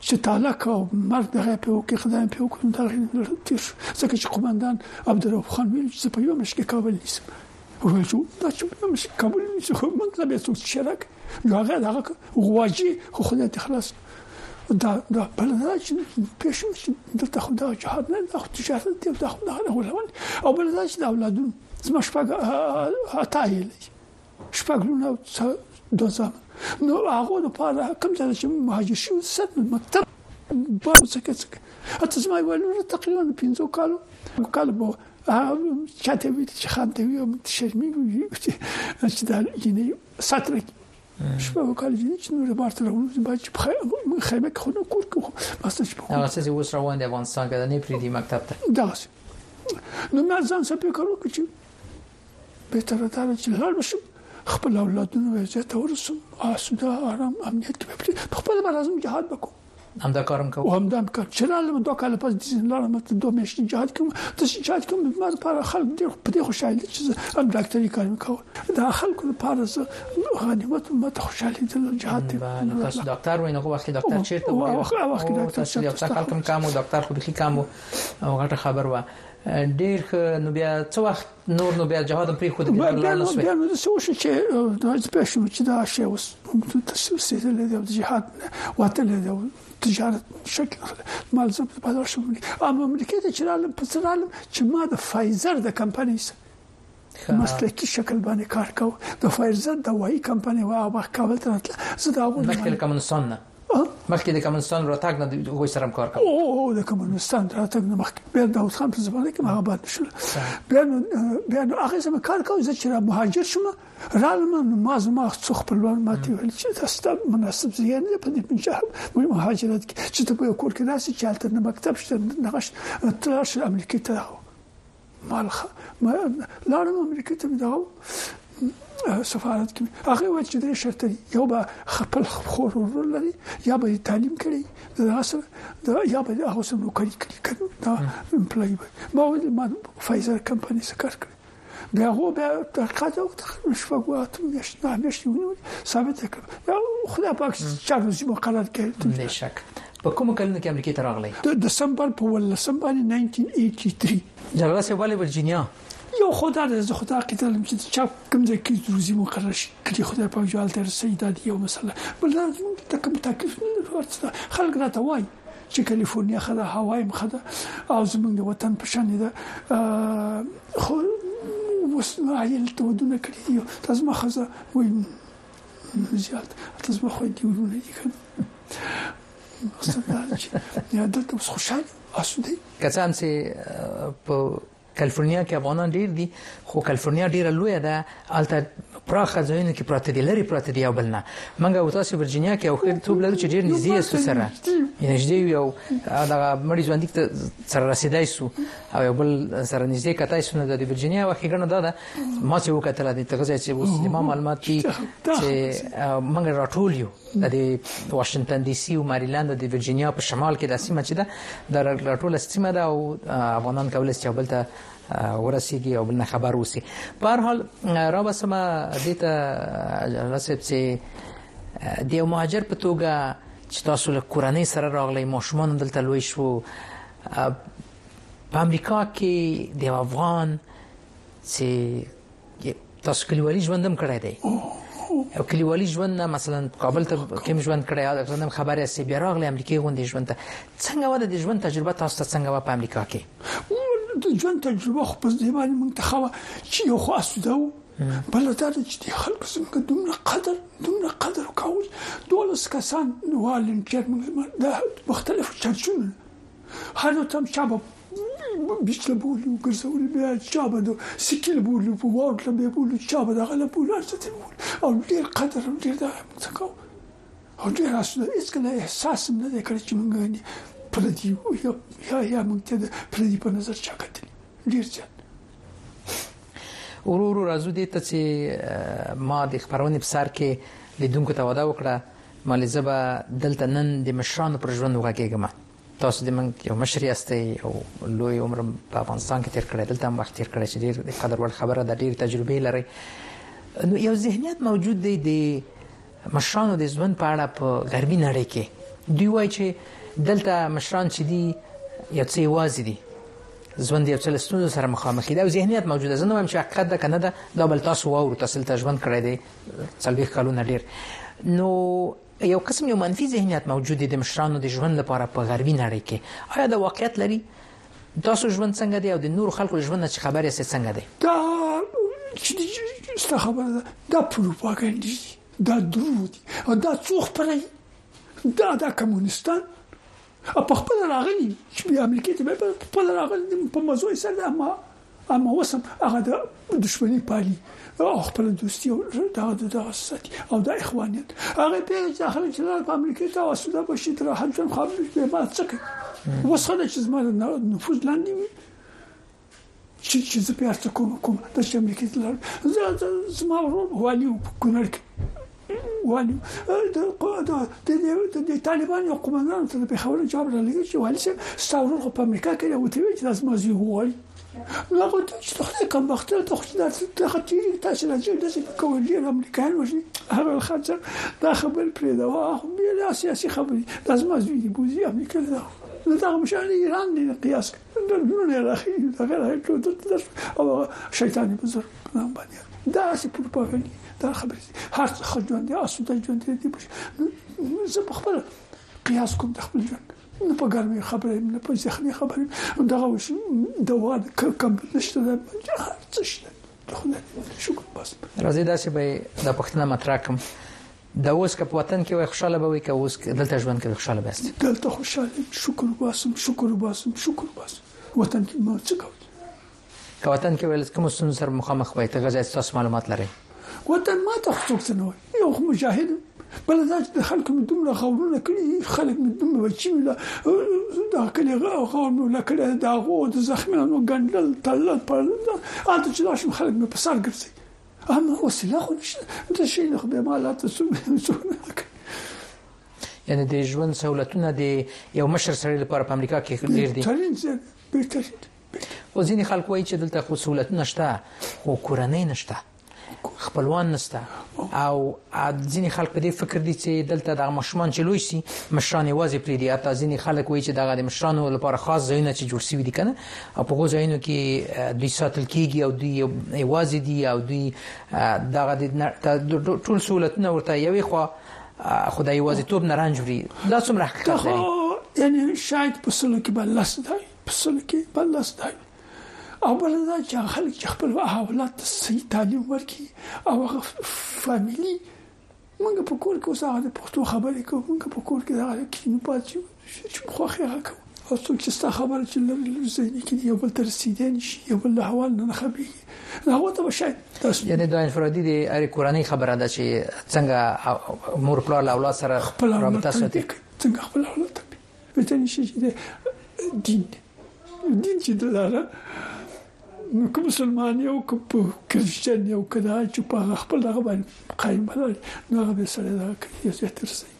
چې تعلق او مرګ دغه په وکي خدای په وکم دا تیر ځکه چې قومندان عبدالرؤف خان ویل چې په یو مشکې کابل نیسم وایي چې دا چې په مشکې کابل نیسم خو مونږ ته به څه شرک یو هغه دغه غواجی خو خدای ته خلاص دا دا په لاره چې پېښو چې دلته خو دا جهاد نه دا خو تجارت دی دا خو دا نه ولول او بل دا چې دا اولادون زما شپږ عطا یې لري شپږ لونه او څه دوزه نو هغه د پاره کوم ځای چې مهاجر شو سن مکتب په څه کې څه اته زما یو لونه تقریبا 15 کالو کالو بو چاته ویل چې خان ته ویل شرمې وي چې دا جنې ساتره شپه او کال دي چې نور بار ته لاړو دي باید چې په خیمه کې خو نه کور کې خو بس چې په هغه څه اوس روان دي افغانستان کې نه پری دي مکتب ته دا نو ما ځان څه فکر وکړ چې به تر دا چې لاړ شم خپل اولادونو وضعیت ورسوم آسوده آرام امنیت کې خپل مرزم جهاد وکړم همدا کارم کوم همدا کار چې لاله دوه کال پس د لاله مت دوه میاشتې جهاد کوم د جهاد کوم د مر پر خلک ډیر په دې خوشاله دي چې هم ډاکټري کار کوم دا خلکو لپاره زه غنیمت مت خوشاله دي جهاد دی تاسو ډاکټر وینئ خو واسه ډاکټر چیرته وو وخت ډاکټر چې یو څه خلک کم او ډاکټر خو به کم او غټه خبر و ډیر نو بیا څو وخت نور نو بیا جهاد پریخود بیا بیا نو بیا نو څه وشو چې دا بیا شو چې دا شی اوس په تاسو سره له دې جهاد واته له دې تجارت شکل مال زب په دغه شو اما امریکا ته چې رالم په سره رالم چې ما د فایزر د کمپنۍ سره مسلکی شکل باندې کار کاو د فایزر د وای کمپنۍ وا هغه کابل ته راتله زه دا غوډه مشکل کمنسون نه مخکې د کمونستانو راتګ نه دوی سره کار کوي او د کمونستانو راتګ نه مخکې بیا د اوس خان په زمانه کې هغه باندې شو بیا نو بیا نو هغه سم کار کوي چې را مهاجر شوم رالم نو ما زما څو خپلوان ماته ویل چې تاسو ته مناسب ځای نه په دې پنځه مې مهاجرت کې چې ته په کور کې راسي چې هلته نه مکتب شته نه غش تلاش امریکا ته مالخه ما لاړم امریکا ته دا سفارت کې هغه وایي چې درې شرط دي یو به خپل خور ورور لري یا به تعلیم کړي دا اصل دا یا به هغه سم نوکری کړي کنه دا امپلای به ما ول ما فایزر کمپنی سره کار کړی بیا هو بیا تحقیقات او شپږو اتم میاشت نه میاشت ونیول ثابت کړ خدای پاک چا روزي مقرر کړ بشک په کومو کلونو کې امریکې ته راغلی؟ د دسمبر په ولسم باندې 1983. جنرال صاحب ولې ورجینیا؟ یو خدا د زه خدا عقیده لرم چې چا کوم ځای کې روزي مقرر شي کړي خدای په جوال تر سي دا دی یو مسله بل دا ته کوم تکلیف نه لري ورته خلک راته وایي چې کالیفورنیا خدا هوایم خدا او زمونږ د وطن په شان ده خو وسنایل ته ودونه کړی دی تاسو ما خزه وایي زیات تاسو به خو دې ورونه دي کنه استادان چې یا دلته اوس خوشاله اسودي کسان چې په کالیفورنیا کې افغانان ډیر دي خو کالیفورنیا ډیره لوی ده البته پراخه ځایونه کې پراته دي لري پراته دي او بل نه منګه او تاسو ورجینیا کې او خیر توب لرو چې ډیر نږدې یې سره نږدې یو دا مړي ژوند کې سره رسیدای سو او بل سره نږدې کتای سو نه د ورجینیا واخې ګنه دا ده ما چې وکتل د تغزه چې اوس د ما معلومات دي چې موږ راټول یو د واشنگټن ډي سي او مریلند او د ورجینیا په شمال کې د سیمه چې ده د راټول سیمه ده او افغانان کولای شي بل ته ورسیږي او بل خبر اوسي په هر حال را وسمه د ته رسېب چې د مهاجر په توګه چې تاسو له کورنۍ سره راغلي ماشومان دلته لوي شو په امریکا کې د افغان چې تاسو کلیوالي ژوند هم کړی دی او کلیوالي ژوند نه مثلا کابل ته کوم ژوند کړی یا څنګه خبره سي بیا راغلی امریکای غونډې ژوند ته څنګه وده د ژوند تجربه تاسو ته څنګه و په امریکا کې د ژوند تجربه خو په دې باندې مونږ ته خو چې یو خو اسوده و بل دا چې د خلکو څنګه دومره قدر دومره قدر کاوه دولس کسان والنټیر موږ د مختلفو چرچونو هنوتم شب بیچ لبولو ګرځولي بیا چا به د سکی لبولو په واوټ لبه بولو چا به دغه لبولو ارزته بولو او ډیر قدر او ډیر دغه موږ څه کوو او ډیر اسنه هیڅ کله احساس هم نه دی کړی چې موږ یعنې پردي یا یا یا موږ ته د پردي په نظر چا کتلي ډیر زیات ورو ورو راځو دې ته چې ما د خبرونې په سر کې لیدونکو ته وعده وکړه مالې زه به دلته نن د مشرانو پر ژوند وغږېږم تاسو د موږ یو مشر یاستئ او لوی عمر په افغانستان کې تیر کړی دلته هم وخت تیر کړی چې ډیر د قدر وړ خبره ده ډیر تجربه لري نو یو ذهنیت موجود دی د مشرانو د ژوند په اړه په غربي نړۍ کې دوی وایي چې دلته مشران چې دي یو څه یوازې دي ژوند یو څه له ستونزو سره مخامخ دي او ذهنیت موجود ده زه نه وایم چې حقیقت ده که نه ده دا بل تاسو واورو تاسو دلته ژوند کړی دی څلوېښت کلونه ډېر نو یو قسم یو منفي ذهنیت موجود دی د مشرانو د ژوند لپاره په غربي نړۍ کې آیا دا واقعیت لري تاسو ژوند څنګه دی او د نور خلکو ژوند نه خبر یې څنګه دی دا چې څه خبره ده دا پروپاګاندا دا درو دي او دا څو خبره دا د کمونستان او په خپل راغلي دي چې بیا امریکا ته په خپل راغلي دي په مزو یې سره اما اما وسم هغه د دښمنۍ پالي او خپل دوستي او دا د دغه ساتي او د اخوانیت هغه په داخله چې په امریکا ته وسوده بشي تر حجم خامل به ما څه کوي وسخه چې زما نفوذ لاندې وي چی چی زه په هر څه کوم کوم د چې امریکې ته لاړم زه زما ورور والی په کونړ کې والی د د د طالبان یو قومندان ته په خبره جواب را لګی چې والی چې ستاورور په امریکا کې یو ته ویل چې لازم زی وایي نو هغه ته چې خدای کوم وخت ته خو دا ته تیری تاسو نه جوړ دي کوم ډیر امریکایان وشي هغه خاطر دا خبر پرې دا واه بیا سیاسي خبرې لازم زی دی بوزي امریکا دا نو دا مشان ایران نه قیاس کوي دردونه یې راخي دغه راخي ټول درته درس او شیطان په زر نام باندې دا څه په پاګني دا خبرې هر څه خجون دي اسو د ژوند دي په زه په خپل قیاس کوم د خپل ژوند نه په ګرمي خبرې نه په زخمي خبرې دغه وش دوا کم نشته دا څه شته خدای شکر بس راځي دا چې به د پښتنه مطرح کوم دا اوس که په وطن کې وای خوشاله به وای که اوس دلته ژوند کوي خوشاله به یاست دلته خوشاله یم شکر وباسم شکر وباسم شکر وباسم وطن کې ما څه کوي که وطن کې ولس کوم سن سره مخامخ وای ته غزا تاسو معلومات لري وطن ما ته څوک څه نه وای یو خو مجاهد بل دا چې خلک مې دومره غوړونه کړی خلک مې دومره بچی مې دا کلی غوړونه لکړه دا غو د زخمیانو ګندل تل پر دا چې دا شم خلک مې په سر ګرځي اما وسیله خو نشته د شي نه خو به مالا ته څوک څوک نه کوي یعنی د ژوند سہولتونه د یو مشر سره لپاره په امریکا کې ډیر دي ترین څه بیرته او ځینې خلک وایي چې دلته خو سہولتونه شته خو کورنۍ نشته خپلوان نشته او ځینې خلک په دې فکر دي چې دلته د مشمان چې لوی شي مشران یوازې پرې دي اته ځینې خلک وایي چې دغه د مشرانو لپاره خاص ځایونه چې جوړ شوي دي کنه او په هغو ځایونو کې دوی ساتل کیږي او دوی یوازې دي او دوی دغه د ټول سہولتونه ورته یوې خو خدای یوازې توپ نه رنج وری دا څومره حقیقت لري یعنی شاید په سلو کې بل لاس دی په سلو کې بل لاس دی او بل دا چې خلک چې خپل اولاد ته صحیح تعلیم ورکړي او هغه فاميلي موږ په کور کې اوس هغه د پښتو خبرې کوو موږ په کور کې هغه کې نه پاتې چې خوخه هغه کوو او څوک چې ستا خبره چې لري لري ځینې کې یو بل تر سیدې نشي یو بل له حوال نه خبري دا هو ته شاید تاسو یعنی دا انفرادي دی اری کورنۍ خبره ده چې څنګه مور پلار له اولاد سره رابطه ساتي څنګه خپل اولاد ته وطن شي چې دین دین چې دلاره نو کوم مسلمان یو کوم کرسچن یو کدا چې په خپل هغه باندې قائم بلل نو هغه به سره دا کوي چې ترسي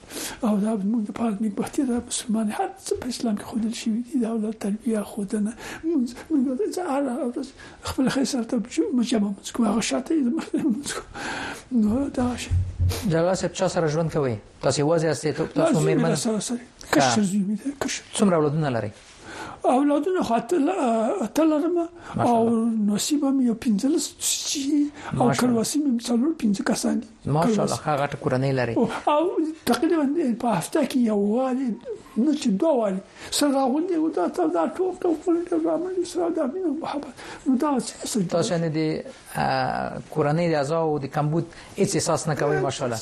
او دا موږ په اړه نیک بختي دا مسلمان هر څه په اسلام کې خودل شي دي دا ول تربیه خودنه موږ موږ د ځال خپل خیسر ته بجو مجمع موږ کوه شاته موږ نو دا شي جلال صاحب چا سره ژوند کوي تاسو وځي استې تاسو مېرمن کشر زوی مې ده کشر څومره اولادونه لري اولادونه خو اتلرم او نصیب مې یو 15 چې او کرواسی مې څلور 15 کسان دي ماشاءالله هغه ټ کورنۍ لري او تقریبا په هفته کې یو والی نه چې دوه والی سره غونډه و دا ته دا ټوپ ټوپ ولې رامل سره دا مين محبت نو دا څه تاسو نه دي کورنۍ د ازا او د کمبود هیڅ احساس نه کوي ماشاءالله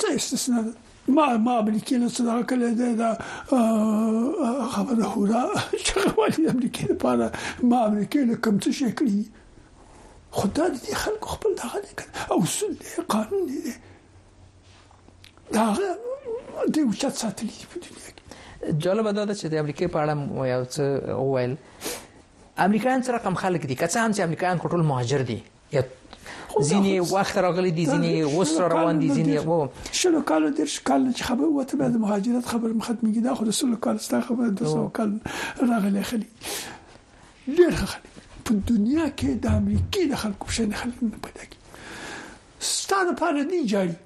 څه استثنا ده ما ما امریکې له څه دغه کړی دی دا هغه د هورا چې غواړي د امریکې لپاره ما امریکې له کوم څه شي کړی خدا دې خلکو خپل دغه نه کړ او اصول دې قانون دې دا دې وچت ساتلی په دنیا کې جالب دا چې د امریکې په اړه یو څه وویل امریکایان سره کم خلک دي که څه هم چې امریکایان ټول مهاجر دي یا ځینې وخت راغلي دي ځینې اوس را روان دي ځینې وو شلو کال د شکل نه چې خبره وته به د مهاجرت خبره مخدمي دا خو د سلو کال ستا خبره د سو کال راغلي خلی ډېر خلی په دنیا کې د امریکای د خلکو په شان خلک نه پیدا کی ستاره په دې جاري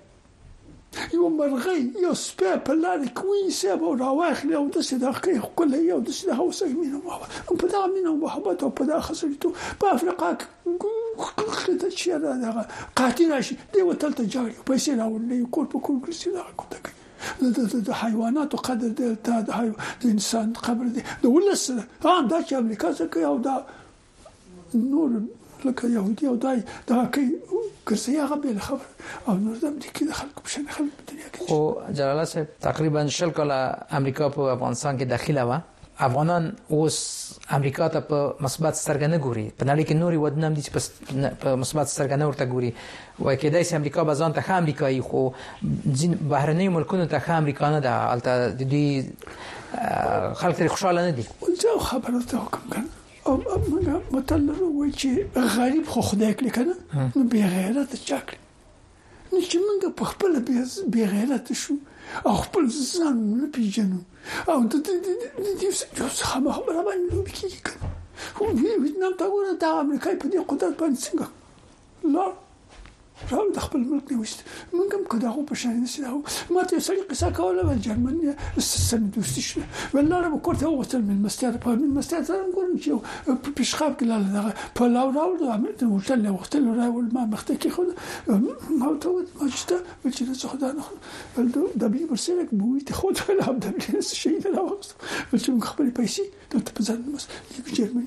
یوه مرغۍ یو سپی په لارې کې ونیسي او راواخلي او داسې د هغه ښکلی او داسې د هغه سره مینه وه په دغه مینه او محبت او په دغه خسړیتوب په افریقا کې کې ته چیرې دغه قاتل راشي دی وتل ته جاړي پیسې راوړي کور په کور ګرځي دغه کوته کوي د حیواناتو قدر دی د انسان قبر دی د ولس سره دا چې امریکا څه کوي او دا نور لکه يهودي او دای دا کوي ګرځي هغه بل خبر او نور دم دي کې د خلکو په شان خلک په دنیا کې او جلال صاحب تقریبا شل کاله امریکا په افغانستان کې داخله و افغانان اوس امریکا ته په مثبت سترګه نه ګوري په نړۍ کې نوري ودونه هم دي چې په مثبت سترګه نه ورته ګوري وای کېدای سي امریکا به ځان ته ښه امریکایي خو ځین بهرنۍ ملکونو ته ښه امریکا نه ده البته د دوی خلک ترې خوشاله نه دي ځو خبره ته حکم کنه متل لرو وای چې غریب خو خدای کړی کنه نو بی غیرت چا کړی نو چې موږ په خپل بی غیرت شو او خپل ځان نه پیژنو او د دې د دې یو څه خبره باندې لوبي کیږي کنه ویتنام ته ګوره دا امریکای په دې قدرت باندې څنګه لا راو د خپل ملک نه وست موږ هم که دغه په شان نشي راو ما ته سړي قصه کوله ول جرمن سم دوستي شو ول لاره به کوته وغوتل من مستیا په من مستیا ته هم ګورم چې په پیشخاب کې لاله دغه په لاو راو د امر ته وټل له وختل راو ما مخته کې خو ما ته ول ما چې ته چې څه خدای نه خو ول د بلی برسره بوې ته خو ته لا د بلی شي نه راوست ول چې خپل پیسې ته په ځان مس جرمن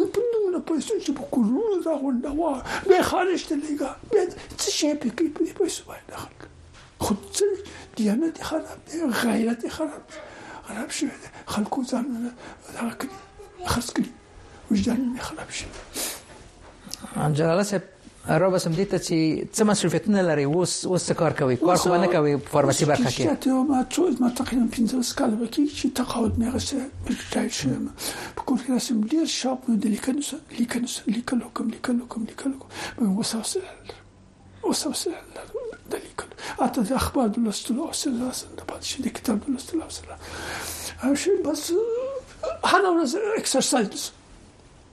د پل دومره پیسو چې په کلونو راغونډه وه بیا یې خارج ته لېږه بیا څه شی پې کوي په دې پیسو باندې دا خلک خو څه دیانت یې خراب دی غیرت یې خراب دی خراب شوی دی خلکو ځانونه دغه کړي خرڅ کړي وجدان یې خراب شوی جلاله صاحب رابسم دې ته چې څه مصروفیتونه لري اوس اوس څه کار کوي کار خو نه کوي فارماسي برخه کې چې ته ما څو ما تقریبا 15 کال وکی چې تقاعد مې غسه ریټایر شوم په کور کې رسم ډیر شاپ مې د لیکنو سره لیکنو سره لیکلو کوم لیکلو کوم لیکلو کوم اوس اوس اوس اوس د لیکلو اته د اخبار د لوستلو او سره د پاتې شي د کتاب د لوستلو او سره او شي بس هر ورځ اکسرسایز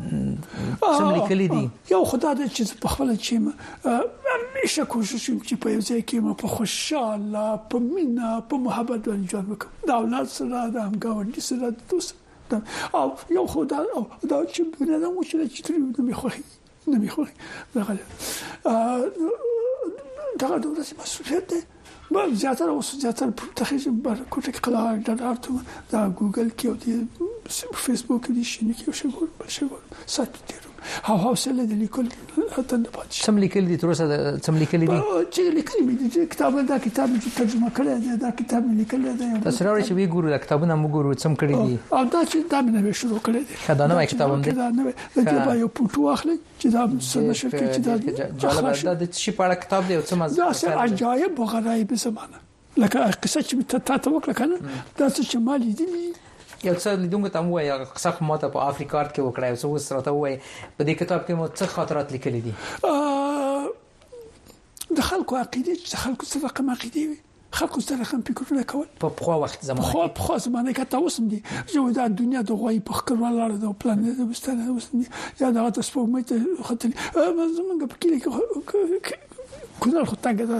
څه لیکلي دي یو خدای دې چې په خپل چې همیشه کوشش کوم چې په یو ځای کې ما په خوشاله په مینا په محبت باندې ژوند وکم دا اولاد سره دا هم گاونډي سره دوست او یو خدای او دا چې بنه دا مو چې چې تر یو نه خوخي نه خوخي دا غل دا د ورځې مسؤلیت دی بله زیاتره اوس زیاتره تخیل چې بر کوټه کې قلا ډډ ارتو دا ګوګل کې او دی فیسبوک کې دي شنو کې شي ګور بل شي ګور سات دي او حوصله دې لیکل هتن نه پاتې سم لیکل دي تر اوسه سم لیکل دي چې لیکل مې دي کتاب دا کتاب چې ترجمه کړی دی دا کتاب مې لیکل دی تاسو راوړی چې وی ګورو دا کتابونه مو ګورو سم کړی دي او دا چې دا مې نوې شروع کړی دی دا نوې کتاب هم دی دا نوې د دې په یو پټو اخلي چې دا څه نشر کې چې دا جالب ده د څه په اړه کتاب دی او څه مزه دا څه عجایب او غرایب زمانه لکه قصه چې ته تا ته وکړه کنه دا څه چې ما لیدلی یو څه لیدونکو ته مو وایي قصه خو ماته په افریقا کې وکړه یو څه اوس راته وایي په دې کتاب کې مو څه خاطرات لیکلي دي د خلکو عقیده چې خلکو څه رقم عقیده وي خلکو سره هم فکرونه کول په پخوا وخت زمانه خو په خو زمانه کې تاسو هم دي یو دا دنیا د غوي په خکر ولاړ د پلان د وستنه وسني یا دا تاسو په مې ته خاطر زمونږ په کې کونړ خو تنګ ده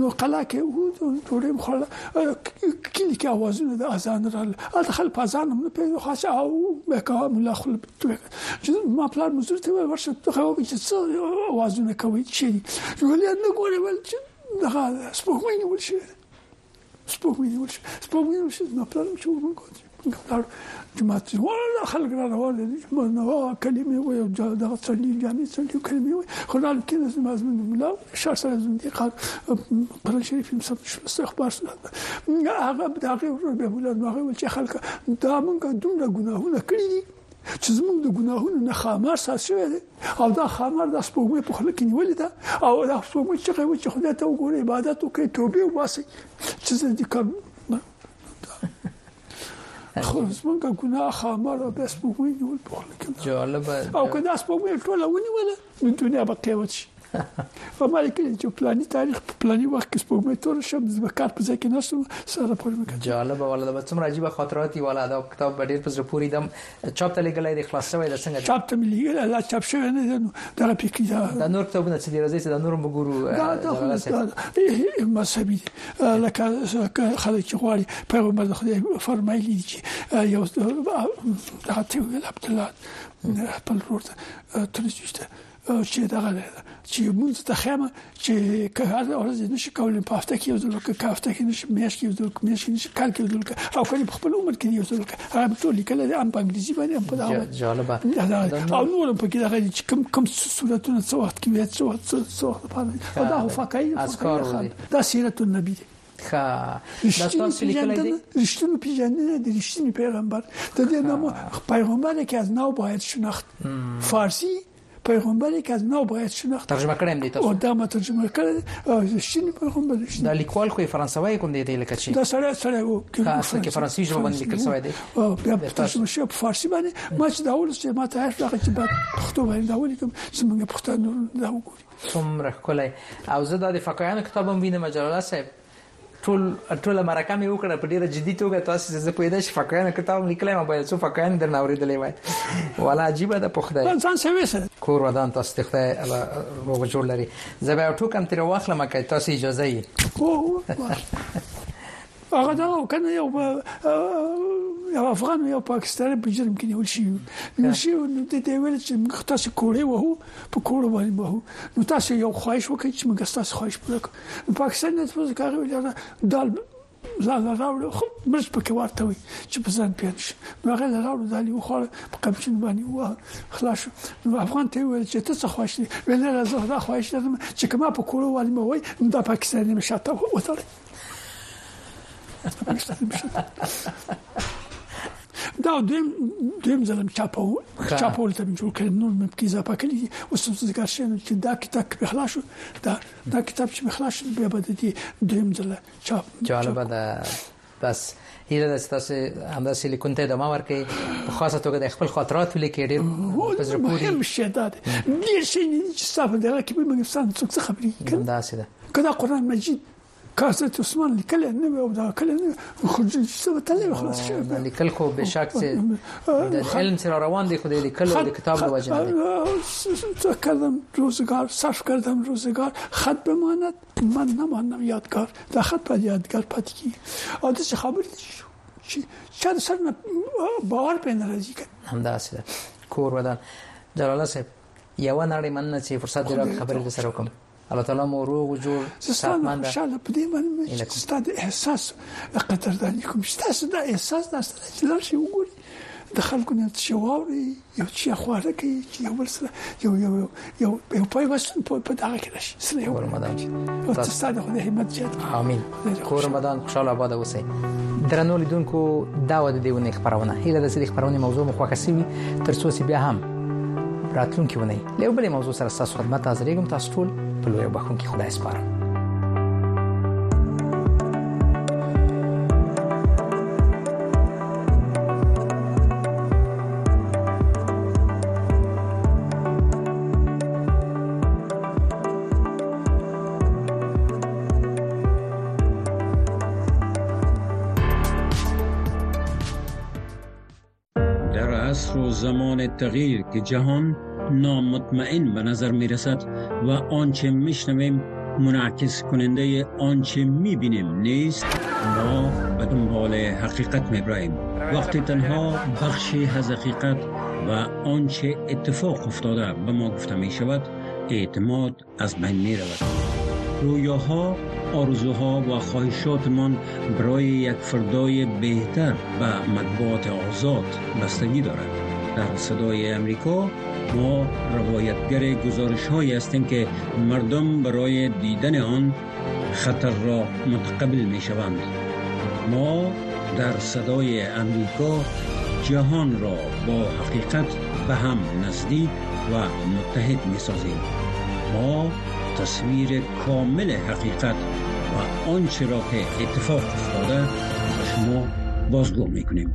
نو قلا کې وو ډوډۍ مخړه کلی کې اوازونه د اذان رال الته خل په اذان هم په خاصه او مکه مولا خل چې ما پلان مزور ته ورشه ته خو چې اوازونه کوي چې ولې نه ګورې ول چې دغه سپوږمۍ نیول شوې ده سپوږمۍ نیول شوې سپوږمۍ نیول شوې نو پلان چې ورمن کوي ګټار جماعت ټول خلک را روان دي نو کلمې وي او دا څنډي جامې څنډي کلمې وي خدای کې نه زما زموږ مولا شهر سره زموږ دي قال پر شریف هم سب شو استخبار سره هغه دا غي ورو به مولا هغه چې خلک دا موږ دومره ګناهونه کړی دي چې زمونږ د ګناهونو نه خامار سات شوی دی او دا خامار د سپوږمۍ په خله کې نیولې ده او دا سپوږمۍ چې کوي چې خدای ته وګوري عبادت وکړي توبه وباسي چې زه دې کوم خو زمونږ ګناه خامار او د سپوږمۍ نیول په خله کې جالبه او که دا سپوږمۍ ټوله ونیول نو دنیا به قیامت شي په مالي کې چې پلاني تاریخ په پلاني وخت کې سپوږمۍ تور شم د بکار په ځای کې نشم سره پورې مکه جالب ولا د څومره عجیب خاطرات ولا دا کتاب ډیر په زړه پوری دم چاپ ته لګلې د خلاص شوی د څنګه چاپ ته ملي لا چاپ شوی نه دی دا په کې دا د نور کتابونه چې راځي چې د نور وګورو دا دا مذهبي لکه خلک چې غواړي پیغمبر خدای فرمایلی چې یو دا ته عبد الله خپل ورته ترجیح چې دغه چې مونږ ته خیمه چې که هر ورځ نشي کولای په هفته کې یو ځل کې په هفته کې نشي میاشت کې یو ځل کې میاشت کې نشي کال کې یو ځل او کله په خپل عمر کې یو ځل کې هغه ټول لیکل دي ام په انګلیزي باندې ام په دا جالبه او نور په کې دغه چې کم کم صورتونه څو وخت کې څو څو څو دا هو فقای دا سیرت النبی دی ښه دا ستاسو لیکل دي رښتینو پیژندنه د رښتیني پیغمبر د دې نامو پیغمبر کې از نو باید شناخت فارسی پیغمبر یک از نو باید شناخت ترجمه کړم دي تاسو او دا ما ترجمه کړ شین پیغمبر شین دا لیکوال کوی فرانسوي کوم دی لکه چې دا سره سره وو کې فرانسوي ژبه باندې لیکل شوی دی او بیا ترجمه شو په فارسی باندې ما چې دا ولس چې ما ته هر څه چې په پښتو باندې دا ولیکم چې موږ پښتانه دا وګورو څومره ښکلی او زه دا د فکایانو کتاب هم وینم جلاله صاحب ټول ټول مرکه مې وکړه په ډیره جدي توګه تاسو زه پوهیدای شم فکایانو کتاب لیکلی ما باید څو فکایان درنه اوریدلې وای ولا عجیبه ده په خدای ځان سوي سره کور ودان تاسو ته خدای روغ جوړ لري زه به ټوکم تیر واخلم که تاسو اجازه یې هغه دا او کنه یو یو افغان یو پاکستاني په جرم کې نیول شي نیول شي نو د دې ویل چې موږ تاسو کوړې وو په کوړو باندې وو نو تاسو یو خواهش وکړئ چې موږ تاسو خواهش پوره کړو نو پاکستان نه څه کار ویل دا لا لا راوړو خو مرز پکې ورته وي چې په ځان پیان شي نو هغه لا راوړو د علی خو په کمشن باندې و خلاص نو افغان ته ویل چې ته څه خوښ دي ویل راځه دا خوښ دي چې کما په کوړو والي مو وي دا پاکستاني مشاته وته دا دویم دویم ځلم چاپو چاپول ته جوړ کړ نور مې په اضافه کړی اوس څه ذکر شین چې دا کتاب کې بخلا شو دا دا کتاب چې بخلا شو بیا به دې دویم ځل چاپ جالبه ده بس هیله ده تاسو همدا سې لیکون ته ادامه ورکړي په خاصه توګه د خپل خاطرات ولیکې ډېر په زړه پورې مهم شي دا ډېر شي چې تاسو دغه کې به موږ سم څه خبرې کړو دا سې ده کله قران مجید کاسه ته عثمان لیکل نه وي او دا کل نه خو څه به تل خلاص شي لیکل خو به شک چې د علم سره روان دي خو د لیکل او د کتاب له وجه نه څه کردم روزگار صرف کردم روزگار خط بماند من نمانم یادگار دا خط په یادگار پاتې کی او د څه خبرې شو چې چا سر نه باور پې نه راځي همدا څه کور ودان جلال صاحب یو نړۍ مننه چې فرصت درکړ خبرې سره وکم الله تعالی مو روغ او جوړ صحتمند ان شاء الله په دې باندې چې ستاسو احساس قدردان کوم چې تاسو دا احساس دا ستاسو چې لار شي وګوري د خلکو نه چې واوري یو چې خواره کوي چې یو بل سره یو یو یو یو په وسن په دغه کې راشي سره یو مدام چې تاسو ستاسو د همت زیات امين خو رمضان خوشاله آباد اوسئ درنو لیدونکو دا و د دیونې خبرونه هیله ده چې د خبرونې موضوع مو خوښه شي ترڅو چې بیا هم راتلونکي ونی له بلې موضوع سره تاسو خدمت حاضرېږم تاسو ټول په لوی بخون کې خدای سپارم زمان تغییر که جهان نامطمئن به نظر می رسد و آنچه میشنویم منعکس کننده آنچه میبینیم نیست ما به دنبال حقیقت میبراییم وقتی تنها بخشی از حقیقت و آنچه اتفاق افتاده به ما گفته می شود اعتماد از بین می رود رویاها آرزوها و خواهشات من برای یک فردای بهتر به مطبوعات آزاد بستگی دارد در صدای امریکا ما روایتگر گزارش هایی هستیم که مردم برای دیدن آن خطر را متقبل می شوند. ما در صدای امریکا جهان را با حقیقت به هم نزدیک و متحد می سازیم. ما تصویر کامل حقیقت و آنچه را که اتفاق افتاده به شما بازگو می کنیم.